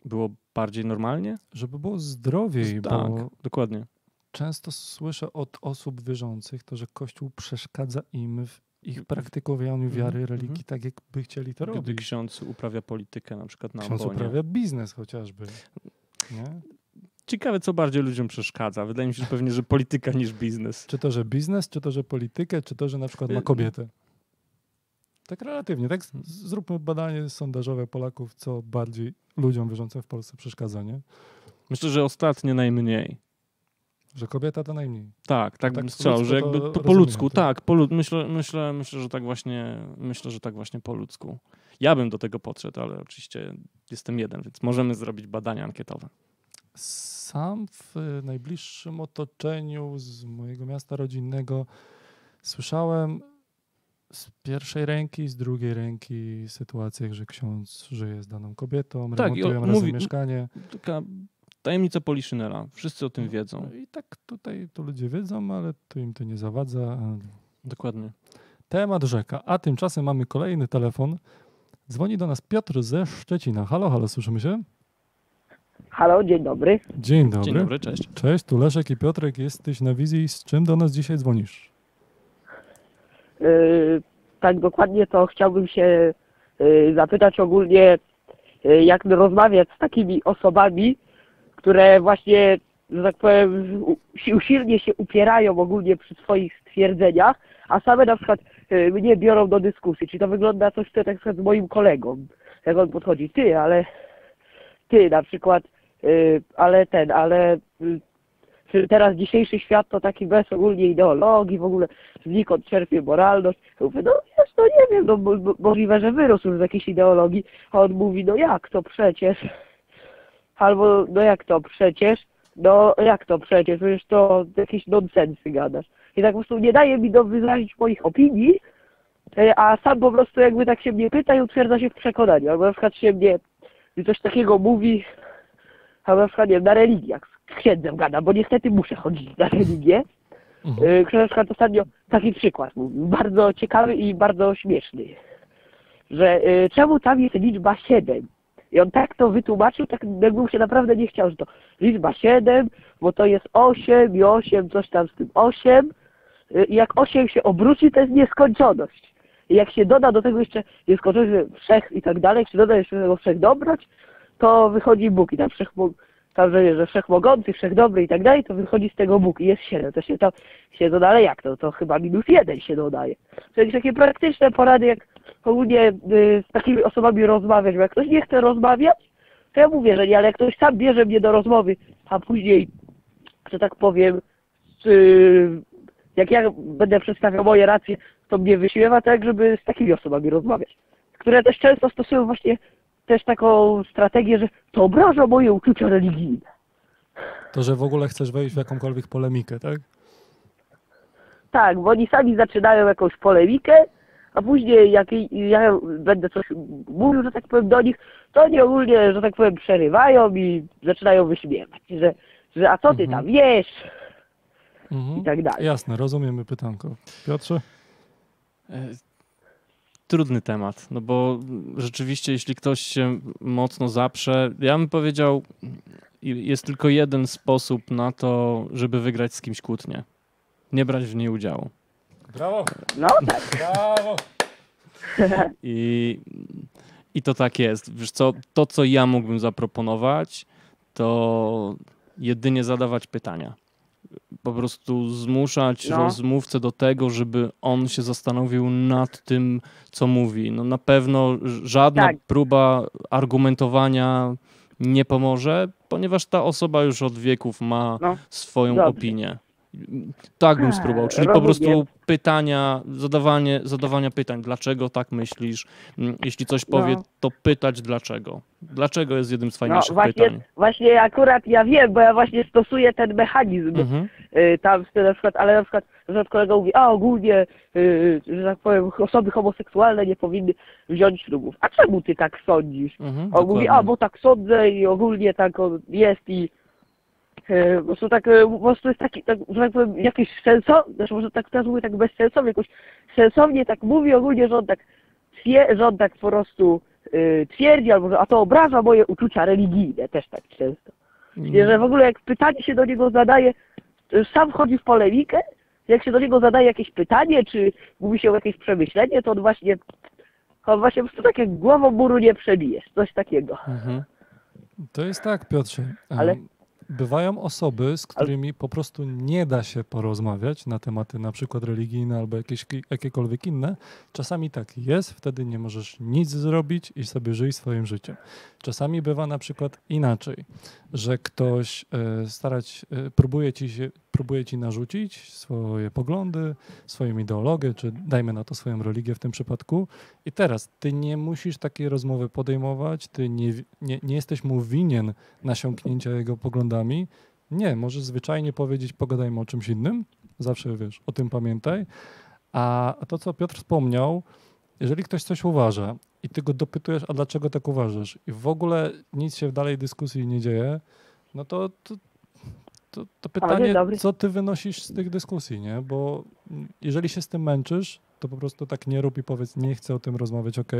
S2: było bardziej normalnie.
S1: Żeby było zdrowiej,
S2: tak,
S1: bo
S2: dokładnie.
S1: często słyszę od osób wierzących to, że Kościół przeszkadza im w ich praktykowaniu wiary,
S2: Mhm,
S1: religii,
S2: mhm.
S1: tak jakby chcieli to
S2: Gdy
S1: robić.
S2: ksiądz uprawia politykę na przykład na
S1: Ksiądz
S2: ambonie.
S1: uprawia biznes chociażby. Nie?
S2: Ciekawe, co bardziej ludziom przeszkadza. Wydaje mi się, że pewnie, że polityka niż biznes.
S1: Czy to, że biznes, czy to, że politykę, czy to, że na przykład ma
S2: Y-
S1: kobietę. Tak relatywnie, tak? Zróbmy badanie sondażowe Polaków, co bardziej ludziom wierzącym w Polsce przeszkadza, nie?
S2: Myślę, że ostatnio najmniej.
S1: Że kobieta to najmniej.
S2: Tak, tak
S1: Tak
S2: bym strzelał, że jakby po, po
S1: rozumiem,
S2: ludzku,
S1: tak.
S2: tak, po, myślę, myślę, myślę, że tak właśnie, myślę, że tak właśnie po ludzku. Ja bym do tego podszedł, ale oczywiście jestem jeden, więc możemy zrobić badania ankietowe.
S1: Sam w najbliższym otoczeniu z mojego miasta rodzinnego słyszałem z pierwszej ręki, z drugiej ręki sytuacjach, że ksiądz żyje z daną kobietą,
S2: Tak,
S1: remontują
S2: on
S1: razem
S2: mówi-
S1: mieszkanie.
S2: Taka tajemnica Poliszynela. Wszyscy o tym wiedzą.
S1: No I tak tutaj to ludzie wiedzą, ale to im to nie zawadza.
S2: Dokładnie.
S1: Temat rzeka. A tymczasem mamy kolejny telefon. Dzwoni do nas Piotr ze Szczecina. Halo, halo, słyszymy się?
S8: Halo, dzień dobry.
S1: Dzień dobry.
S2: Dzień dobry, cześć.
S1: Cześć, tu Leszek i Piotrek. Jesteś na wizji. Z czym do nas dzisiaj dzwonisz?
S8: Yy, tak dokładnie to chciałbym się yy, zapytać ogólnie, yy, jak rozmawiać z takimi osobami, które właśnie, że tak powiem, usilnie się upierają ogólnie przy swoich stwierdzeniach, a same na przykład mnie biorą do dyskusji. Czyli to wygląda coś tak na z moim kolegą. Jak on podchodzi, ty, ale ty na przykład, ale ten, ale czy teraz dzisiejszy świat to taki bez ogólnie ideologii, w ogóle znikąd czerpie moralność. Ja Mówię, no wiesz, no nie wiem, no mo- mo- możliwe, że wyrósł z jakiejś ideologii, a on mówi, no jak to przecież? Albo, no jak to przecież? No jak to przecież? Przecież to jakieś nonsensy gadasz. I tak po prostu nie daje mi do wyrazić moich opinii, e, a sam po prostu jakby tak się mnie pyta i utwierdza się w przekonaniu. Albo na przykład się mnie coś takiego mówi, albo na przykład nie wiem, na religiach z księdzem gada, bo niestety muszę chodzić na religię.
S1: Mhm.
S8: Na przykład ostatnio taki przykład bardzo ciekawy i bardzo śmieszny, że y, czemu tam jest liczba 7? I on tak to wytłumaczył, tak jakby mu się naprawdę nie chciał, że to liczba 7, bo to jest 8 i 8, coś tam z tym 8. Y, I jak 8 się obróci, to jest nieskończoność. I jak się doda do tego jeszcze nieskończoność, wszech i tak dalej, jak się doda jeszcze do tego wszechdobroć, to wychodzi Bóg i tam wszechmo- tam, że, że wszechmogący, wszechdobry i tak dalej, to wychodzi z tego Bóg i jest 7. To się tam się doda, ale jak to? To chyba minus 1 się dodaje. To jakieś takie praktyczne porady, jak ogólnie y, z takimi osobami rozmawiać, bo jak ktoś nie chce rozmawiać, to ja mówię, że nie, ale jak ktoś sam bierze mnie do rozmowy, a później, że tak powiem, y, jak ja będę przedstawiał moje racje, to mnie wyśmiewa tak, żeby z takimi osobami rozmawiać. Które też często stosują właśnie też taką strategię, że to obraża moje uczucia religijne.
S1: To, że w ogóle chcesz wejść w jakąkolwiek polemikę, tak?
S8: Tak, bo oni sami zaczynają jakąś polemikę, a później jak ja będę coś mówił, że tak powiem, do nich, to oni ogólnie, że tak powiem, przerywają i zaczynają wyśmiewać, że, że a co ty
S1: Mhm.
S8: tam wiesz
S1: Mhm.
S8: i tak dalej.
S1: Jasne, rozumiemy pytanko. Piotrze?
S2: Trudny temat, no bo rzeczywiście, jeśli ktoś się mocno zaprze, ja bym powiedział, jest tylko jeden sposób na to, żeby wygrać z kimś kłótnię. Nie brać w niej udziału.
S1: Brawo!
S8: No tak.
S1: Brawo!
S2: I, I to tak jest. Wiesz co, to co ja mógłbym zaproponować, to jedynie zadawać pytania. Po prostu zmuszać
S8: No.
S2: rozmówcę do tego, żeby on się zastanowił nad tym, co mówi. No na pewno żadna
S8: Tak.
S2: próba argumentowania nie pomoże, ponieważ ta osoba już od wieków ma
S8: No,
S2: swoją
S8: dobrze.
S2: opinię. Tak bym
S8: A,
S2: spróbował, czyli po prostu pytania, zadawanie, zadawania pytań, dlaczego tak myślisz, Mm, jeśli coś powie,
S8: No.
S2: to pytać dlaczego. Dlaczego jest jednym z
S8: No
S2: fajniejszych
S8: właśnie,
S2: pytań.
S8: właśnie akurat ja wiem, bo ja właśnie stosuję ten mechanizm
S2: Mhm.
S8: y, tam na przykład, ale na przykład, że kolega mówi, a ogólnie, y, że tak powiem, osoby homoseksualne nie powinny wziąć ślubów. A czemu ty tak sądzisz?
S2: Mhm,
S8: On mówi,
S2: dokładnie.
S8: a bo tak sądzę i ogólnie tak on jest i po prostu tak, e, po prostu jest taki, tak, że tak powiem, jakiś sensowny, znaczy może tak teraz mówię tak bezsensownie, jakoś sensownie tak mówi ogólnie, że on tak, twie, że on tak po prostu e, twierdzi, albo że a to obraża moje uczucia religijne, też tak często. I że w ogóle jak pytanie się do niego zadaje, to już sam wchodzi w polemikę, jak się do niego zadaje jakieś pytanie, czy mówi się o jakieś przemyślenie, to on właśnie, on właśnie po prostu tak jak głową muru nie przebijesz, coś takiego.
S2: Mhm.
S1: To jest tak, Piotrze.
S8: Ale-
S1: Bywają osoby, z którymi po prostu nie da się porozmawiać na tematy na przykład religijne albo jakieś, jakiekolwiek inne. Czasami tak jest, wtedy nie możesz nic zrobić i sobie żyj swoim życiem. Czasami bywa na przykład inaczej, że ktoś e, starać, e, próbuje, ci się, próbuje ci narzucić swoje poglądy, swoją ideologię, czy dajmy na to swoją religię w tym przypadku. I teraz ty nie musisz takiej rozmowy podejmować, ty nie, nie, nie jesteś mu winien nasiąknięcia jego poglądami. Nie, możesz zwyczajnie powiedzieć, pogadajmy o czymś innym. Zawsze wiesz, o tym pamiętaj. A to, co Piotr wspomniał, jeżeli ktoś coś uważa i ty go dopytujesz, a dlaczego tak uważasz, i w ogóle nic się w dalej dyskusji nie dzieje, no to, to, to, to pytanie, co ty wynosisz z tych dyskusji, nie? Bo jeżeli się z tym męczysz, to po prostu tak nie rób i powiedz, nie chcę o tym rozmawiać, ok.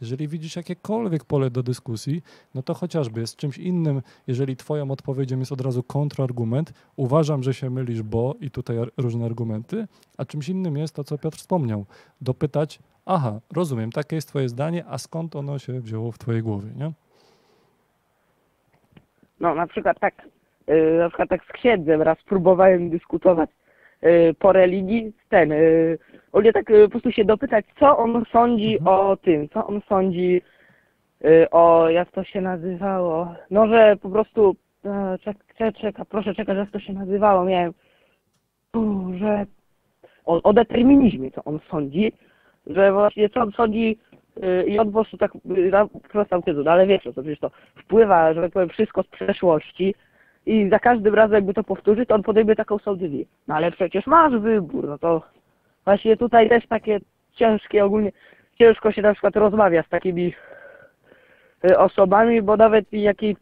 S1: Jeżeli widzisz jakiekolwiek pole do dyskusji, no to chociażby jest czymś innym, jeżeli twoją odpowiedzią jest od razu kontrargument, uważam, że się mylisz, bo i tutaj różne argumenty, a czymś innym jest to, co Piotr wspomniał, dopytać, aha, rozumiem, takie jest twoje zdanie, a skąd ono się wzięło w twojej głowie, nie?
S8: No na przykład tak, y, na przykład tak z księdzem raz próbowałem dyskutować y, po religii, ten, ogólnie tak y, po prostu się dopytać, co on sądzi o tym, co on sądzi y, o, jak to się nazywało, no że po prostu, e, czek, czek, czeka, proszę czekać, jak to się nazywało, miałem, że o, o determinizmie, co on sądzi, że właśnie co on sądzi y, i on po prostu tak prostą tezę, no ale wiesz, no to przecież to wpływa, że tak powiem, wszystko z przeszłości i za każdym razem jakby to powtórzy, to on podejmie taką decyzję. No ale przecież masz wybór, no to właśnie tutaj też takie ciężkie ogólnie, ciężko się na przykład rozmawia z takimi y, osobami, bo nawet jakiej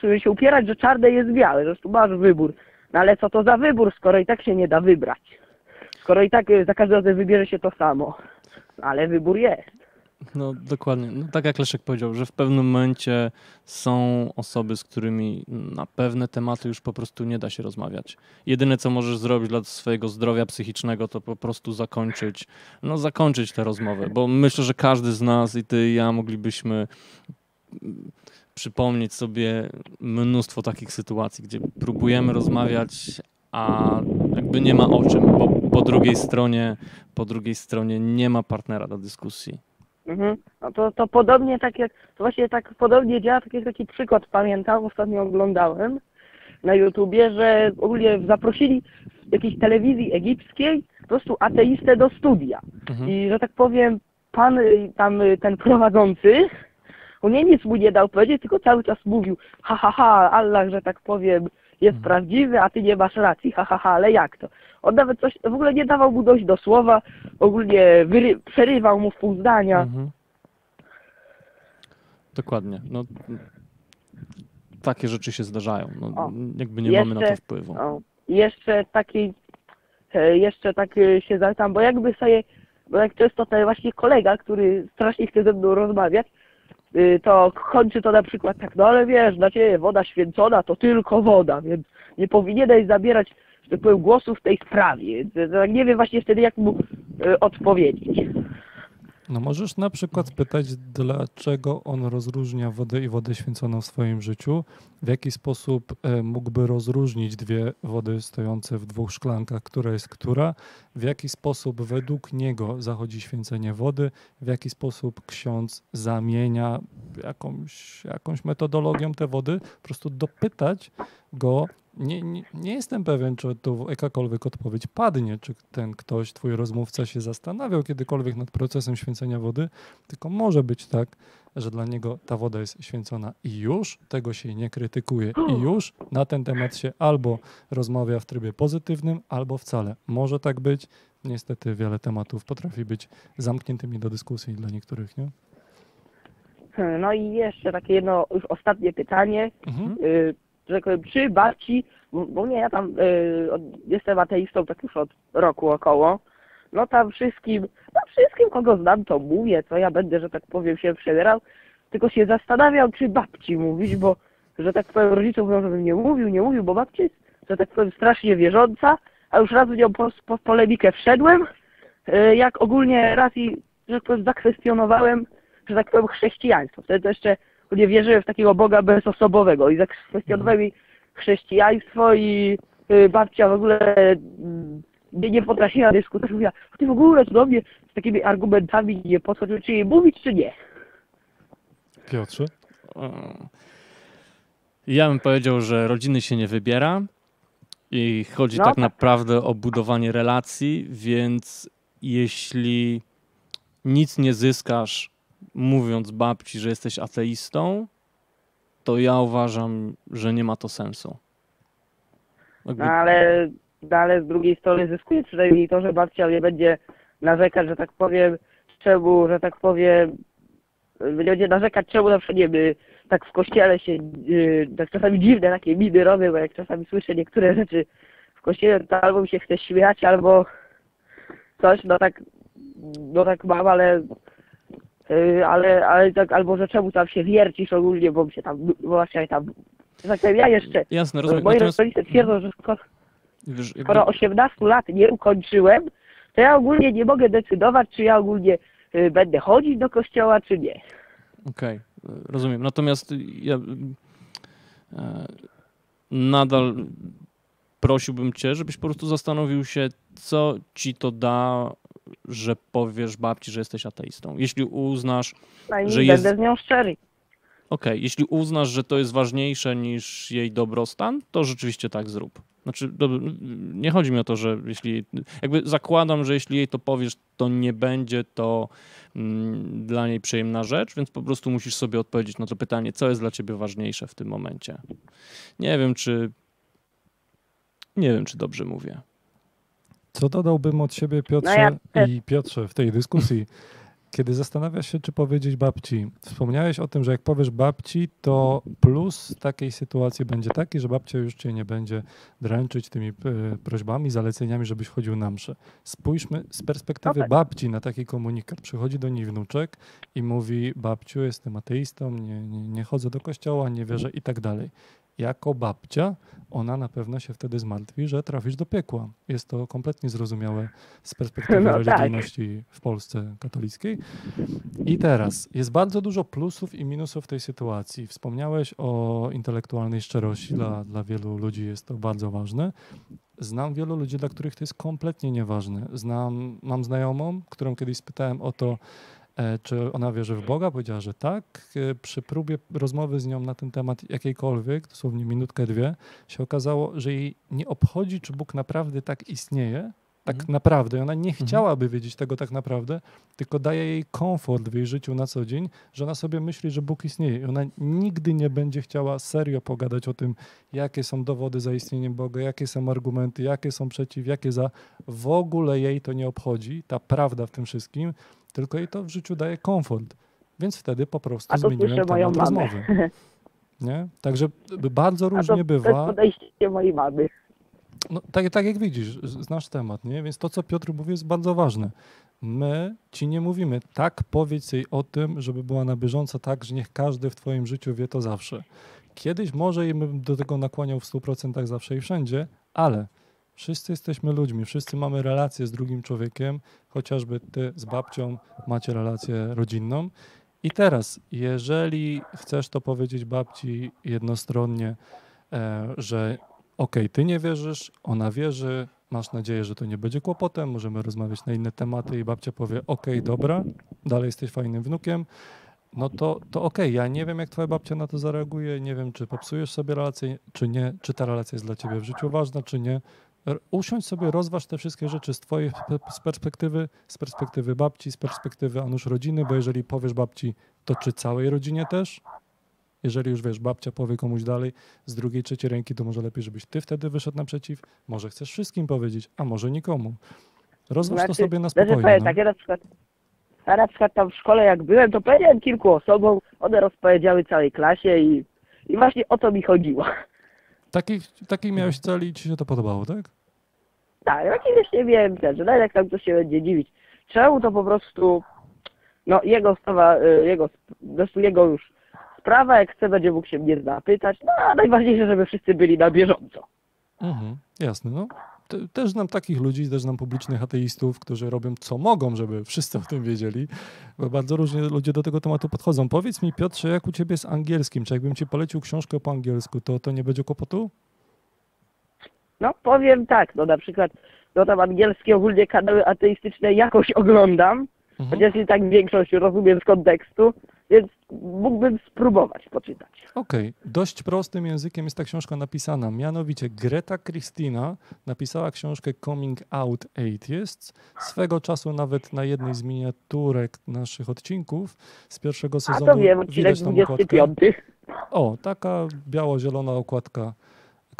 S8: sobie się upierać, że czarne jest białe, zresztą masz wybór. No ale co to za wybór, skoro i tak się nie da wybrać? Skoro i tak y, za każdym razem wybierze się to samo. No, ale wybór jest.
S2: No dokładnie. No, tak jak Leszek powiedział, że w pewnym momencie są osoby, z którymi na pewne tematy już po prostu nie da się rozmawiać. Jedyne, co możesz zrobić dla swojego zdrowia psychicznego, to po prostu zakończyć, no zakończyć tę rozmowę, bo myślę, że każdy z nas i ty i ja moglibyśmy mm, przypomnieć sobie mnóstwo takich sytuacji, gdzie próbujemy rozmawiać, a jakby nie ma o czym, bo po drugiej stronie, po drugiej stronie nie ma partnera do dyskusji.
S8: Mhm. No to, to podobnie tak jak, to właśnie tak podobnie działa, tak jak taki przykład pamiętam, ostatnio oglądałem na YouTubie, że ogólnie zaprosili jakiejś telewizji egipskiej po prostu ateistę do studia.
S2: Mhm.
S8: I że tak powiem, pan y, tam y, ten prowadzący, on nie nic mu nie dał powiedzieć, tylko cały czas mówił, ha ha ha, Allah, że tak powiem, jest
S2: Mhm.
S8: prawdziwy, a ty nie masz racji, ha ha ha, ale jak to? On nawet coś, w ogóle nie dawał mu dojść do słowa, ogólnie wyry, przerywał mu w pół zdania.
S2: Mhm. Dokładnie. No, takie rzeczy się zdarzają. No,
S8: O,
S2: jakby nie mamy na to
S8: jeszcze-
S2: wpływu.
S8: O, jeszcze taki, e, jeszcze tak e, się zapytam, bo jakby sobie, bo jak często ten właśnie kolega, który strasznie chce ze mną rozmawiać, to kończy to na przykład tak, no ale wiesz, dla ciebie woda święcona to tylko woda, więc nie powinieneś zabierać, że tak powiem, głosu w tej sprawie. Tak nie wiem właśnie wtedy, jak mu e, odpowiedzieć.
S1: No możesz na przykład spytać, dlaczego on rozróżnia wodę i wodę święconą w swoim życiu, w jaki sposób e, mógłby rozróżnić dwie wody stojące w dwóch szklankach, która jest która, w jaki sposób według niego zachodzi święcenie wody, w jaki sposób ksiądz zamienia jakąś, jakąś metodologią te wody, po prostu dopytać go, nie, nie, nie jestem pewien, czy tu jakakolwiek odpowiedź padnie, czy ten ktoś, twój rozmówca się zastanawiał kiedykolwiek nad procesem święcenia wody, tylko może być tak, że dla niego ta woda jest święcona i już tego się nie krytykuje i już na ten temat się albo rozmawia w trybie pozytywnym, albo wcale. Może tak być. Niestety wiele tematów potrafi być zamkniętymi do dyskusji dla niektórych, nie?
S8: Hmm, No i jeszcze takie jedno, już ostatnie pytanie.
S1: Mhm.
S8: Y, że tak powiem, czy babci, bo nie, ja tam y, od, jestem ateistą tak już od roku około, no tam wszystkim, no wszystkim kogo znam to mówię, co ja będę, że tak powiem, się przebierał, tylko się zastanawiam, czy babci mówić, bo, że tak powiem, rodzicom mówią, żebym nie mówił, nie mówił, bo babci jest, że tak powiem, strasznie wierząca, a już raz w nią po, po polemikę wszedłem, y, jak ogólnie raz i, że tak powiem, zakwestionowałem, że tak powiem, chrześcijaństwo. Wtedy to jeszcze nie wierzyłem w takiego Boga bezosobowego i zakwestionowałem mi chrześcijaństwo i y, babcia w ogóle mm, nie, nie potrafiła dyskutować. Mówiła, ty w ogóle do mnie z takimi argumentami nie podchodził, czy jej mówić, czy nie.
S1: Piotrze?
S2: Ja bym powiedział, że rodziny się nie wybiera i chodzi
S8: No
S2: tak
S8: tak.
S2: naprawdę o budowanie relacji, więc jeśli nic nie zyskasz mówiąc babci, że jesteś ateistą, to ja uważam, że nie ma to sensu. Jakby-
S8: No ale, no, ale z drugiej strony zyskuje przynajmniej to, że babcia nie będzie narzekać, że tak powiem, czemu, że tak powiem, nie będzie narzekać, czemu na przykład, nie wiem, tak w kościele się, yy, tak czasami dziwne takie miny robią, bo jak czasami słyszę niektóre rzeczy w kościele, to albo mi się chce śmiać, albo coś, no tak, no tak mam, ale ale, ale tak, albo że czemu tam się wiercisz ogólnie, bo mi się tam, bo właśnie tam, tak powiem, ja jeszcze,
S2: Jasne, rozumiem.
S8: moi
S2: Natomiast,
S8: rodzice twierdzą, że skoro,
S2: wiesz, jakby-
S8: skoro 18 lat nie ukończyłem, to ja ogólnie nie mogę decydować, czy ja ogólnie y, będę chodzić do kościoła, czy nie.
S2: Okej, rozumiem. Natomiast ja e, nadal prosiłbym cię, żebyś po prostu zastanowił się, co ci to da, że powiesz babci, że jesteś ateistą. Jeśli uznasz,
S8: No
S2: Że
S8: będę
S2: jest-
S8: z nią szczery.
S2: okej, jeśli uznasz, że to jest ważniejsze niż jej dobrostan, to rzeczywiście tak zrób. Znaczy, nie chodzi mi o to, że jeśli, jakby zakładam, że jeśli jej to powiesz, to nie będzie to mm, dla niej przyjemna rzecz, więc po prostu musisz sobie odpowiedzieć na to pytanie, co jest dla ciebie ważniejsze w tym momencie. Nie wiem, czy nie wiem, czy dobrze mówię.
S1: Co dodałbym od siebie, Piotrze
S8: No ja
S1: i Piotrze w tej dyskusji? Kiedy zastanawiasz się, czy powiedzieć babci, wspomniałeś o tym, że jak powiesz babci, to plus takiej sytuacji będzie taki, że babcia już cię nie będzie dręczyć tymi e, prośbami, zaleceniami, żebyś chodził na mszę. Spójrzmy z perspektywy
S8: No tak.
S1: babci na taki komunikat. Przychodzi do niej wnuczek i mówi, babciu, jestem ateistą, nie, nie, nie chodzę do kościoła, nie wierzę i tak dalej. Jako babcia ona na pewno się wtedy zmartwi, że trafisz do piekła. Jest to kompletnie zrozumiałe z perspektywy
S8: No tak.
S1: religijności w Polsce katolickiej. I teraz jest bardzo dużo plusów i minusów w tej sytuacji. Wspomniałeś o intelektualnej szczerości, dla, dla wielu ludzi jest to bardzo ważne. Znam wielu ludzi, dla których to jest kompletnie nieważne. Znam, mam znajomą, którą kiedyś spytałem o to, czy ona wierzy w Boga. Powiedziała, że tak. E, Przy próbie rozmowy z nią na ten temat jakiejkolwiek, dosłownie minutkę, dwie, się okazało, że jej nie obchodzi, czy Bóg naprawdę tak istnieje, tak
S2: Mhm.
S1: naprawdę. Ona nie chciałaby wiedzieć tego tak naprawdę, tylko daje jej komfort w jej życiu na co dzień, że ona sobie myśli, że Bóg istnieje. I ona nigdy nie będzie chciała serio pogadać o tym, jakie są dowody za istnieniem Boga, jakie są argumenty, jakie są przeciw, jakie za. W ogóle jej to nie obchodzi, ta prawda w tym wszystkim, tylko jej to w życiu daje komfort. Więc wtedy po prostu
S8: A to
S1: zmieniłem temat rozmowy. Nie? Także bardzo
S8: A to,
S1: różnie
S8: to
S1: bywa.
S8: jest podejście mojej mamy.
S1: No, tak, tak jak widzisz, znasz temat, nie? Więc to, co Piotr mówi, jest bardzo ważne. My ci nie mówimy, tak powiedz jej o tym, żeby była na bieżąco tak, że niech każdy w twoim życiu wie to zawsze. Kiedyś może i bym do tego nakłaniał w 100% zawsze i wszędzie, ale wszyscy jesteśmy ludźmi, wszyscy mamy relację z drugim człowiekiem, chociażby ty z babcią macie relację rodzinną. I teraz, jeżeli chcesz to powiedzieć babci jednostronnie, e, że okej, ty nie wierzysz, ona wierzy, masz nadzieję, że to nie będzie kłopotem, możemy rozmawiać na inne tematy i babcia powie, okej, dobra, dalej jesteś fajnym wnukiem, no to, to okej, ja nie wiem, jak twoja babcia na to zareaguje, nie wiem, czy popsujesz sobie relację, czy nie, czy ta relacja jest dla ciebie w życiu ważna, czy nie. Usiądź sobie, rozważ te wszystkie rzeczy z twojej z perspektywy, z perspektywy babci, z perspektywy Anusz rodziny, bo jeżeli powiesz babci, to czy całej rodzinie też? Jeżeli już wiesz, babcia powie komuś dalej z drugiej, trzeciej ręki, to może lepiej, żebyś ty wtedy wyszedł naprzeciw. Może chcesz wszystkim powiedzieć, a może nikomu. Rozważ to
S8: Znaczy,
S1: sobie na
S8: Znaczy,
S1: spokojnie.
S8: powiem
S1: no.
S8: tak, ja na przykład, ja na przykład tam w szkole jak byłem, to powiedziałem kilku osobom, one rozpowiedziały całej klasie i, i właśnie o to mi chodziło.
S1: Taki, taki miałeś cel i ci się to podobało, tak?
S8: Tak, jakieś nie wiem, że nawet jak tam ktoś się będzie dziwić, czemu to po prostu, no jego sprawa, y, jego, po prostu jego już sprawa, jak chce, będzie mógł się mnie zapytać, no a najważniejsze, żeby wszyscy byli na bieżąco.
S1: Mhm, jasne, no. Te, też znam takich ludzi, też znam publicznych ateistów, którzy robią co mogą, żeby wszyscy o tym wiedzieli, bo bardzo różnie ludzie do tego tematu podchodzą. Powiedz mi, Piotrze, jak u ciebie z angielskim? Czy jakbym ci polecił książkę po angielsku, to to nie będzie kłopotu?
S8: No powiem tak, no na przykład, no tam angielskie ogólnie kanały ateistyczne jakoś oglądam,
S1: Mhm.
S8: chociaż i tak większość rozumiem z kontekstu, więc mógłbym spróbować poczytać.
S1: Okej, dość prostym językiem jest ta książka napisana. Mianowicie Greta Christina napisała książkę Coming Out Atheists. Swego czasu nawet na jednej z miniaturek naszych odcinków z pierwszego
S8: A
S1: sezonu
S8: to wiem, odcinek
S1: widać tą okładkę.
S8: 25.
S1: O, taka biało-zielona okładka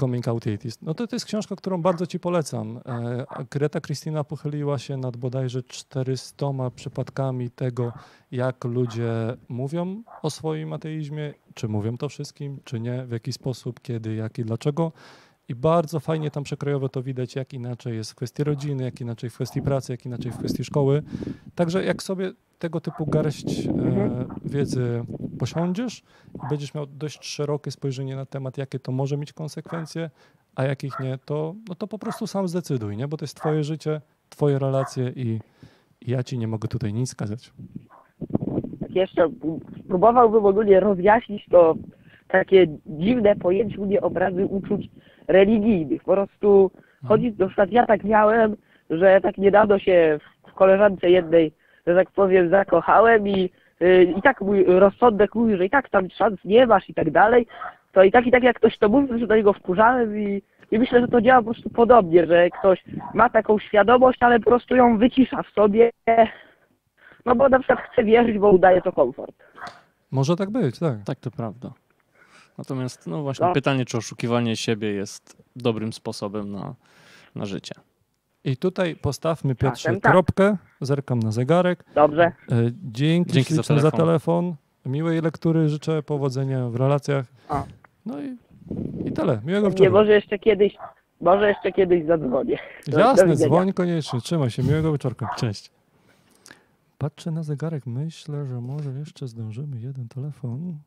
S1: Coming Out Atheist. No to, to jest książka, którą bardzo ci polecam. E, Greta Christina pochyliła się nad bodajże 400 przypadkami tego, jak ludzie mówią o swoim ateizmie, czy mówią to wszystkim, czy nie, w jaki sposób, kiedy, jak i dlaczego. I bardzo fajnie tam przekrojowo to widać, jak inaczej jest w kwestii rodziny, jak inaczej w kwestii pracy, jak inaczej w kwestii szkoły. Także jak sobie tego typu garść e, wiedzy posiądziesz i będziesz miał dość szerokie spojrzenie na temat, jakie to może mieć konsekwencje, a jakich nie, to, no to po prostu sam zdecyduj, nie? bo to jest twoje życie, twoje relacje i, i ja ci nie mogę tutaj nic skazać.
S8: Tak jeszcze spróbowałbym ogólnie rozjaśnić to takie dziwne pojęcie u mnie obrazy uczuć religijnych. Po prostu chodzi, na przykład ja tak miałem, że tak niedawno się w koleżance jednej, że tak powiem, zakochałem i, y, i tak mój rozsądek mówił, że i tak tam szans nie masz i tak dalej, to i tak i tak jak ktoś to mówił, że do niego wkurzałem i, i myślę, że to działa po prostu podobnie, że ktoś ma taką świadomość, ale po prostu ją wycisza w sobie, no bo na przykład chce wierzyć, bo udaje to komfort.
S1: Może tak być, tak.
S2: Tak, to prawda. Natomiast, no właśnie,
S8: No.
S2: pytanie, czy oszukiwanie siebie jest dobrym sposobem na, na życie.
S1: I tutaj postawmy, Piotrze,
S8: Czasem tak.
S1: kropkę, zerkam na zegarek.
S8: Dobrze?
S1: E, Dzięki,
S2: Dzięki za
S1: śliczne za
S2: telefon.
S1: telefon. Miłej lektury, życzę powodzenia w relacjach.
S8: A.
S1: No i, i tyle. Miłego
S8: Nie,
S1: wieczoru.
S8: może jeszcze kiedyś, może jeszcze kiedyś zadzwonię. Do- do
S1: Jasne,
S8: widzenia.
S1: dzwoń koniecznie. Trzymaj się. Miłego wieczorka. Cześć. Patrzę na zegarek. Myślę, że może jeszcze zdążymy jeden telefon.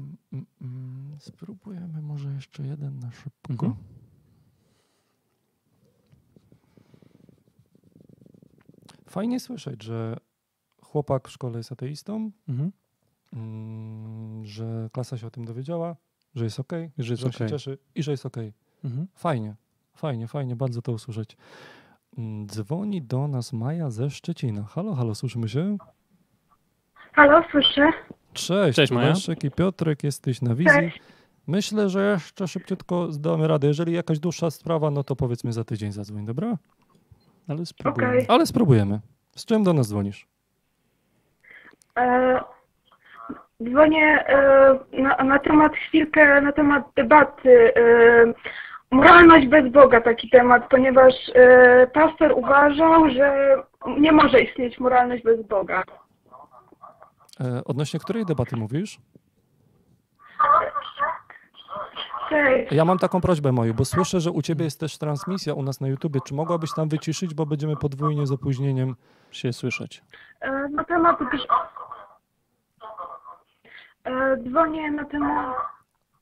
S1: Mm, mm, mm. Spróbujemy może jeszcze jeden na szybko.
S2: Mhm.
S1: Fajnie słyszeć, że chłopak w szkole jest ateistą,
S2: Mhm.
S1: mm, że klasa się o tym dowiedziała, że jest ok,
S2: Że jest
S1: że on się cieszy i że jest ok.
S2: Mhm.
S1: Fajnie, fajnie, fajnie, bardzo to usłyszeć. Dzwoni do nas Maja ze Szczecina. Halo, halo, słyszymy się?
S9: Halo, słyszę.
S1: Cześć,
S2: Cześć, Maja.
S1: Leszek i Piotrek, jesteś na wizji.
S9: Cześć.
S1: Myślę, że jeszcze szybciutko zdamy radę. Jeżeli jakaś dłuższa sprawa, no to powiedzmy za tydzień zadzwoń, dobra?
S2: Ale spróbujmy.
S9: Okej.
S1: Ale spróbujemy. Z czym do nas dzwonisz?
S9: E, dzwonię e, na, na temat chwilkę, na temat debaty. E, moralność bez Boga taki temat, ponieważ e, pastor uważał, że nie może istnieć moralność bez Boga.
S1: E, odnośnie której debaty mówisz? Ja mam taką prośbę moją, bo słyszę, że u ciebie jest też transmisja u nas na YouTubie. Czy mogłabyś tam wyciszyć, bo będziemy podwójnie z opóźnieniem.
S2: Się słyszeć.
S9: E, na temat... E, dzwonię na temat...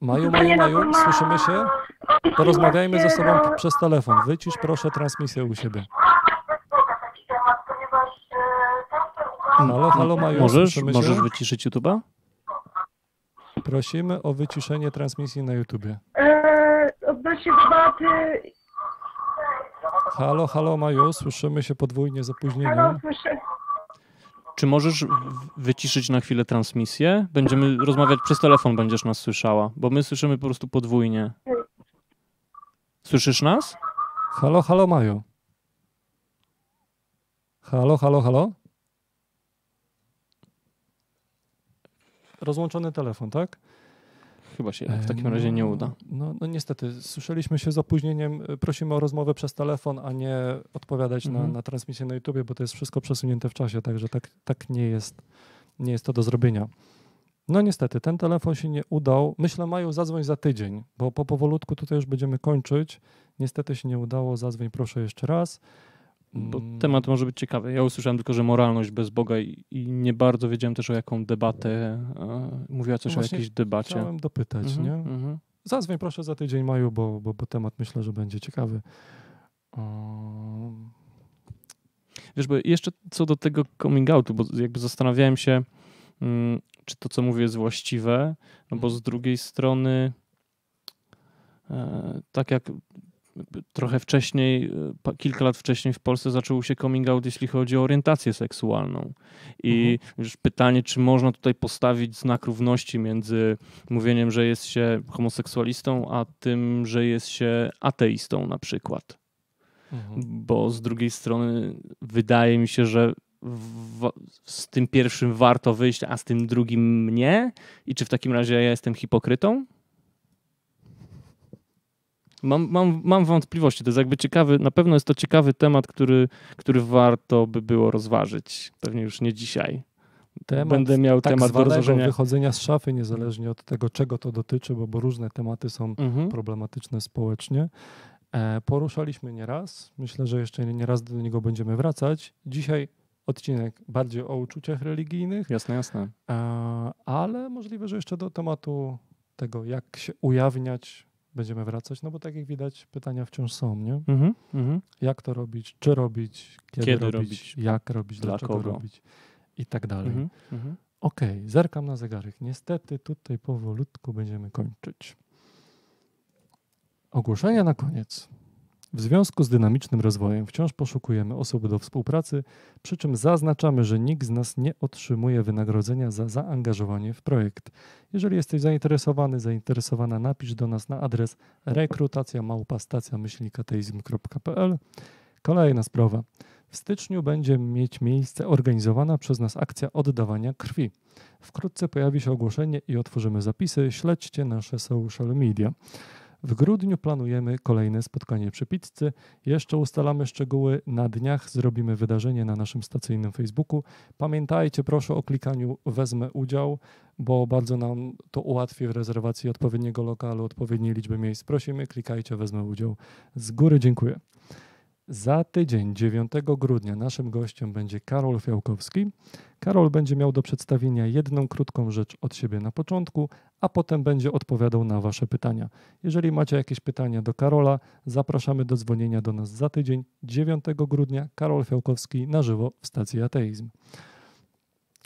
S1: Maju, Maju, Maju, słyszymy się? To rozmawiajmy ze sobą przez telefon. Wycisz proszę transmisję u siebie. Halo, halo, Maju,
S2: Możesz,
S1: słyszymy
S2: możesz wyciszyć YouTube'a?
S1: Prosimy o wyciszenie transmisji na YouTubie.
S9: E, odnośnie debaty
S1: Halo, halo Maju, słyszymy się podwójnie z
S9: Halo,
S1: opóźnieniem.
S9: słyszę.
S2: Czy możesz wyciszyć na chwilę transmisję? Będziemy rozmawiać przez telefon, będziesz nas słyszała, bo my słyszymy po prostu podwójnie. Słyszysz nas?
S1: Halo, halo Maju. Halo, halo, halo. Rozłączony telefon, tak?
S2: Chyba się w takim razie nie uda.
S1: No, no niestety, słyszeliśmy się z opóźnieniem. Prosimy o rozmowę przez telefon, a nie odpowiadać na,
S2: Mhm.
S1: na transmisję na YouTubie, bo to jest wszystko przesunięte w czasie, także tak, tak nie, jest, nie jest to do zrobienia. No niestety, ten telefon się nie udał. Myślę, Maju, zadzwoń za tydzień, bo po powolutku tutaj już będziemy kończyć. Niestety się nie udało, zadzwoń proszę jeszcze raz.
S2: Bo
S1: Mm,
S2: temat może być ciekawy. Ja usłyszałem tylko, że moralność bez Boga i, i nie bardzo wiedziałem też o jaką debatę. Mówiła coś o
S1: Właśnie
S2: jakiejś debacie.
S1: Chciałem dopytać,
S2: Mhm,
S1: nie?
S2: mhm.
S1: Zadzwoń proszę za tydzień, Maju, bo, bo, bo temat myślę, że będzie ciekawy. Um,
S2: Wiesz, bo jeszcze co do tego coming outu, bo jakby zastanawiałem się, mm, czy to, co mówię, jest właściwe, no bo z drugiej strony, e, tak jak trochę wcześniej, e, kilka lat wcześniej w Polsce zaczął się coming out, jeśli chodzi o orientację seksualną. I już pytanie, czy można tutaj postawić znak równości między mówieniem, że jest się homoseksualistą, a tym, że jest się ateistą na przykład
S1: mhm.
S2: bo z drugiej strony wydaje mi się, że w, z tym pierwszym warto wyjść, a z tym drugim nie? I czy w takim razie ja jestem hipokrytą? Mam, mam, mam wątpliwości. To jest jakby ciekawy, na pewno jest to ciekawy temat, który, który warto by było rozważyć. Pewnie już nie dzisiaj.
S1: Temat
S2: Będę miał
S1: tak
S2: temat do rozważenia.
S1: wychodzenia z szafy, niezależnie od tego, czego to dotyczy, bo, bo różne tematy są
S2: Mhm.
S1: problematyczne społecznie. E, poruszaliśmy nieraz. Myślę, że jeszcze nieraz do niego będziemy wracać. Dzisiaj odcinek bardziej o uczuciach religijnych,
S2: Jasne, jasne.
S1: e, ale możliwe, że jeszcze do tematu tego, jak się ujawniać, będziemy wracać, no bo tak jak widać, pytania wciąż są, nie?
S2: Mhm. Mhm.
S1: Jak to robić, czy robić, kiedy,
S2: Kiedy
S1: robić,
S2: robić,
S1: jak robić,
S2: dla
S1: dlaczego
S2: kogo.
S1: robić i tak dalej.
S2: Mhm. Mhm.
S1: Okej, zerkam na zegarek. Niestety tutaj powolutku będziemy kończyć. Ogłoszenia na koniec. W związku z dynamicznym rozwojem wciąż poszukujemy osób do współpracy, przy czym zaznaczamy, że nikt z nas nie otrzymuje wynagrodzenia za zaangażowanie w projekt. Jeżeli jesteś zainteresowany, zainteresowana, napisz do nas na adres rekrutacja.małpastacja.myślnikateizm.pl Kolejna sprawa. W styczniu będzie mieć miejsce organizowana przez nas akcja oddawania krwi. Wkrótce pojawi się ogłoszenie i otworzymy zapisy. Śledźcie nasze social media. W grudniu planujemy kolejne spotkanie przy pizzy. Jeszcze ustalamy szczegóły. Na dniach zrobimy wydarzenie na naszym stacyjnym Facebooku. Pamiętajcie proszę o klikaniu wezmę udział, bo bardzo nam to ułatwi w rezerwacji odpowiedniego lokalu, odpowiedniej liczby miejsc. Prosimy, klikajcie wezmę udział. Z góry dziękuję. Za tydzień, 9 grudnia, naszym gościem będzie Karol Fiałkowski. Karol będzie miał do przedstawienia jedną krótką rzecz od siebie na początku, a potem będzie odpowiadał na Wasze pytania. Jeżeli macie jakieś pytania do Karola, zapraszamy do dzwonienia do nas za tydzień, 9 grudnia. Karol Fiałkowski na żywo w stacji Ateizm.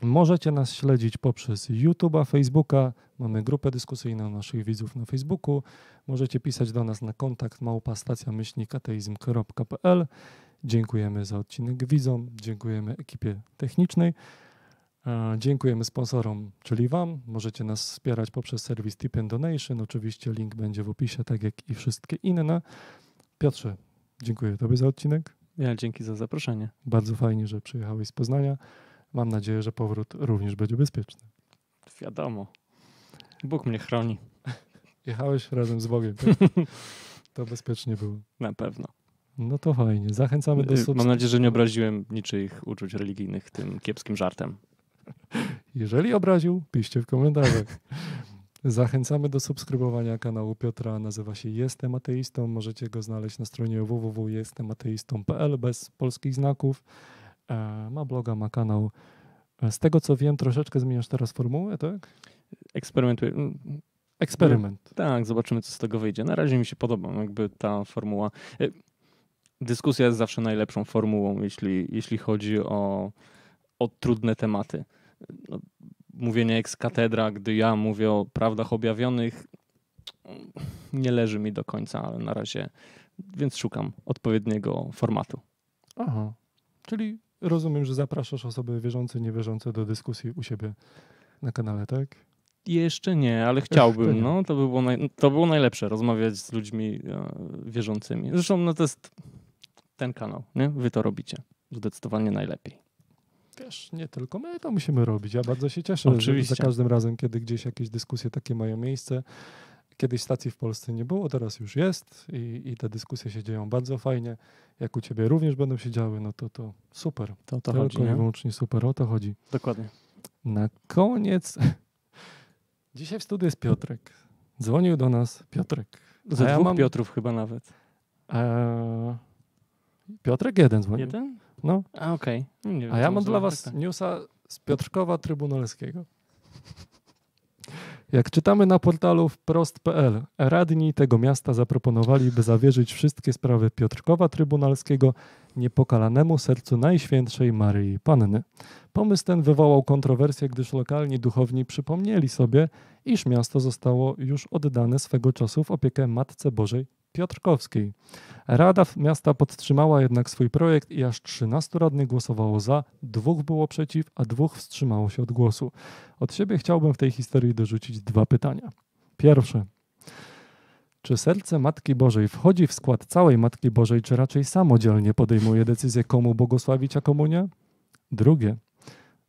S1: Możecie nas śledzić poprzez YouTube'a, Facebooka. Mamy grupę dyskusyjną naszych widzów na Facebooku. Możecie pisać do nas na kontakt małpastacja-ateizm.pl. Dziękujemy za odcinek widzom, dziękujemy ekipie technicznej. Dziękujemy sponsorom, czyli Wam. Możecie nas wspierać poprzez serwis Tip and Donation. Oczywiście link będzie w opisie, tak jak i wszystkie inne. Piotrze, dziękuję Tobie za odcinek.
S2: Ja dzięki za zaproszenie.
S1: Bardzo fajnie, że przyjechałeś z Poznania. Mam nadzieję, że powrót również będzie bezpieczny.
S2: Wiadomo. Bóg mnie chroni.
S1: Jechałeś razem z Bogiem. Tak? To bezpiecznie było.
S2: Na pewno.
S1: No to fajnie. Zachęcamy do subskrypcji.
S2: Mam nadzieję, że nie obraziłem niczyich uczuć religijnych tym kiepskim żartem.
S1: Jeżeli obraził, piszcie w komentarzach. Zachęcamy do subskrybowania kanału Piotra. Nazywa się Jestem Ateistą. Możecie go znaleźć na stronie www.jestemateistą.pl bez polskich znaków. E, Ma bloga, ma kanał. E, Z tego co wiem, troszeczkę zmieniasz teraz formułę, tak?
S2: Eksperymentuję. Mm,
S1: Eksperyment.
S2: Tak, zobaczymy, co z tego wyjdzie. Na razie mi się podoba jakby ta formuła. Y, Dyskusja jest zawsze najlepszą formułą, jeśli, jeśli chodzi o, o trudne tematy. No, mówienie ex katedra, gdy ja mówię o prawdach objawionych, nie leży mi do końca, ale na razie więc szukam odpowiedniego formatu.
S1: Aha, czyli rozumiem, że zapraszasz osoby wierzące, niewierzące do dyskusji u siebie na kanale, tak?
S2: Jeszcze nie, ale chciałbym.
S1: nie.
S2: No, to, by było naj, to było najlepsze, rozmawiać z ludźmi e, wierzącymi. Zresztą no, to jest ten kanał, nie? Wy to robicie. Zdecydowanie najlepiej.
S1: Wiesz, nie tylko my to musimy robić. Ja bardzo się cieszę, że
S2: Oczywiście.
S1: za każdym razem, kiedy gdzieś jakieś dyskusje takie mają miejsce. Kiedyś stacji w Polsce nie było, teraz już jest i, i te dyskusje się dzieją bardzo fajnie. Jak u ciebie również będą się działy, no to to super.
S2: To to
S1: Tylko
S2: chodzi,
S1: i
S2: nie?
S1: wyłącznie super, o to chodzi.
S2: Dokładnie.
S1: Na koniec, dzisiaj w studiu jest Piotrek. Dzwonił do nas Piotrek.
S2: Ze
S1: ja
S2: dwóch
S1: mam-
S2: Piotrów chyba nawet.
S1: Eee, Piotrek jeden dzwonił.
S2: Jeden?
S1: No,
S2: A okej. Wiem,
S1: a ja mam dla
S2: tak,
S1: was
S2: tak.
S1: newsa z Piotrkowa Trybunalskiego. Jak czytamy na portalu wprost.pl, radni tego miasta zaproponowali, by zawierzyć wszystkie sprawy Piotrkowa Trybunalskiego niepokalanemu sercu Najświętszej Maryi Panny. Pomysł ten wywołał kontrowersję, gdyż lokalni duchowni przypomnieli sobie, iż miasto zostało już oddane swego czasu w opiekę Matce Bożej Piotrkowskiej. Rada miasta podtrzymała jednak swój projekt i aż 13 radnych głosowało za, dwóch było przeciw, a dwóch wstrzymało się od głosu. Od siebie chciałbym w tej historii dorzucić dwa pytania. Pierwsze. Czy serce Matki Bożej wchodzi w skład całej Matki Bożej, czy raczej samodzielnie podejmuje decyzję, komu błogosławić, a komu nie? Drugie.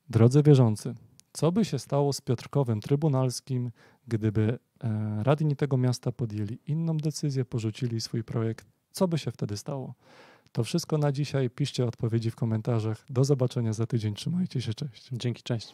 S1: Drodzy wierzący, co by się stało z Piotrkowem Trybunalskim, gdyby e, radni tego miasta podjęli inną decyzję, porzucili swój projekt? Co by się wtedy stało? To wszystko na dzisiaj. Piszcie odpowiedzi w komentarzach. Do zobaczenia za tydzień. Trzymajcie się. Cześć.
S2: Dzięki, cześć.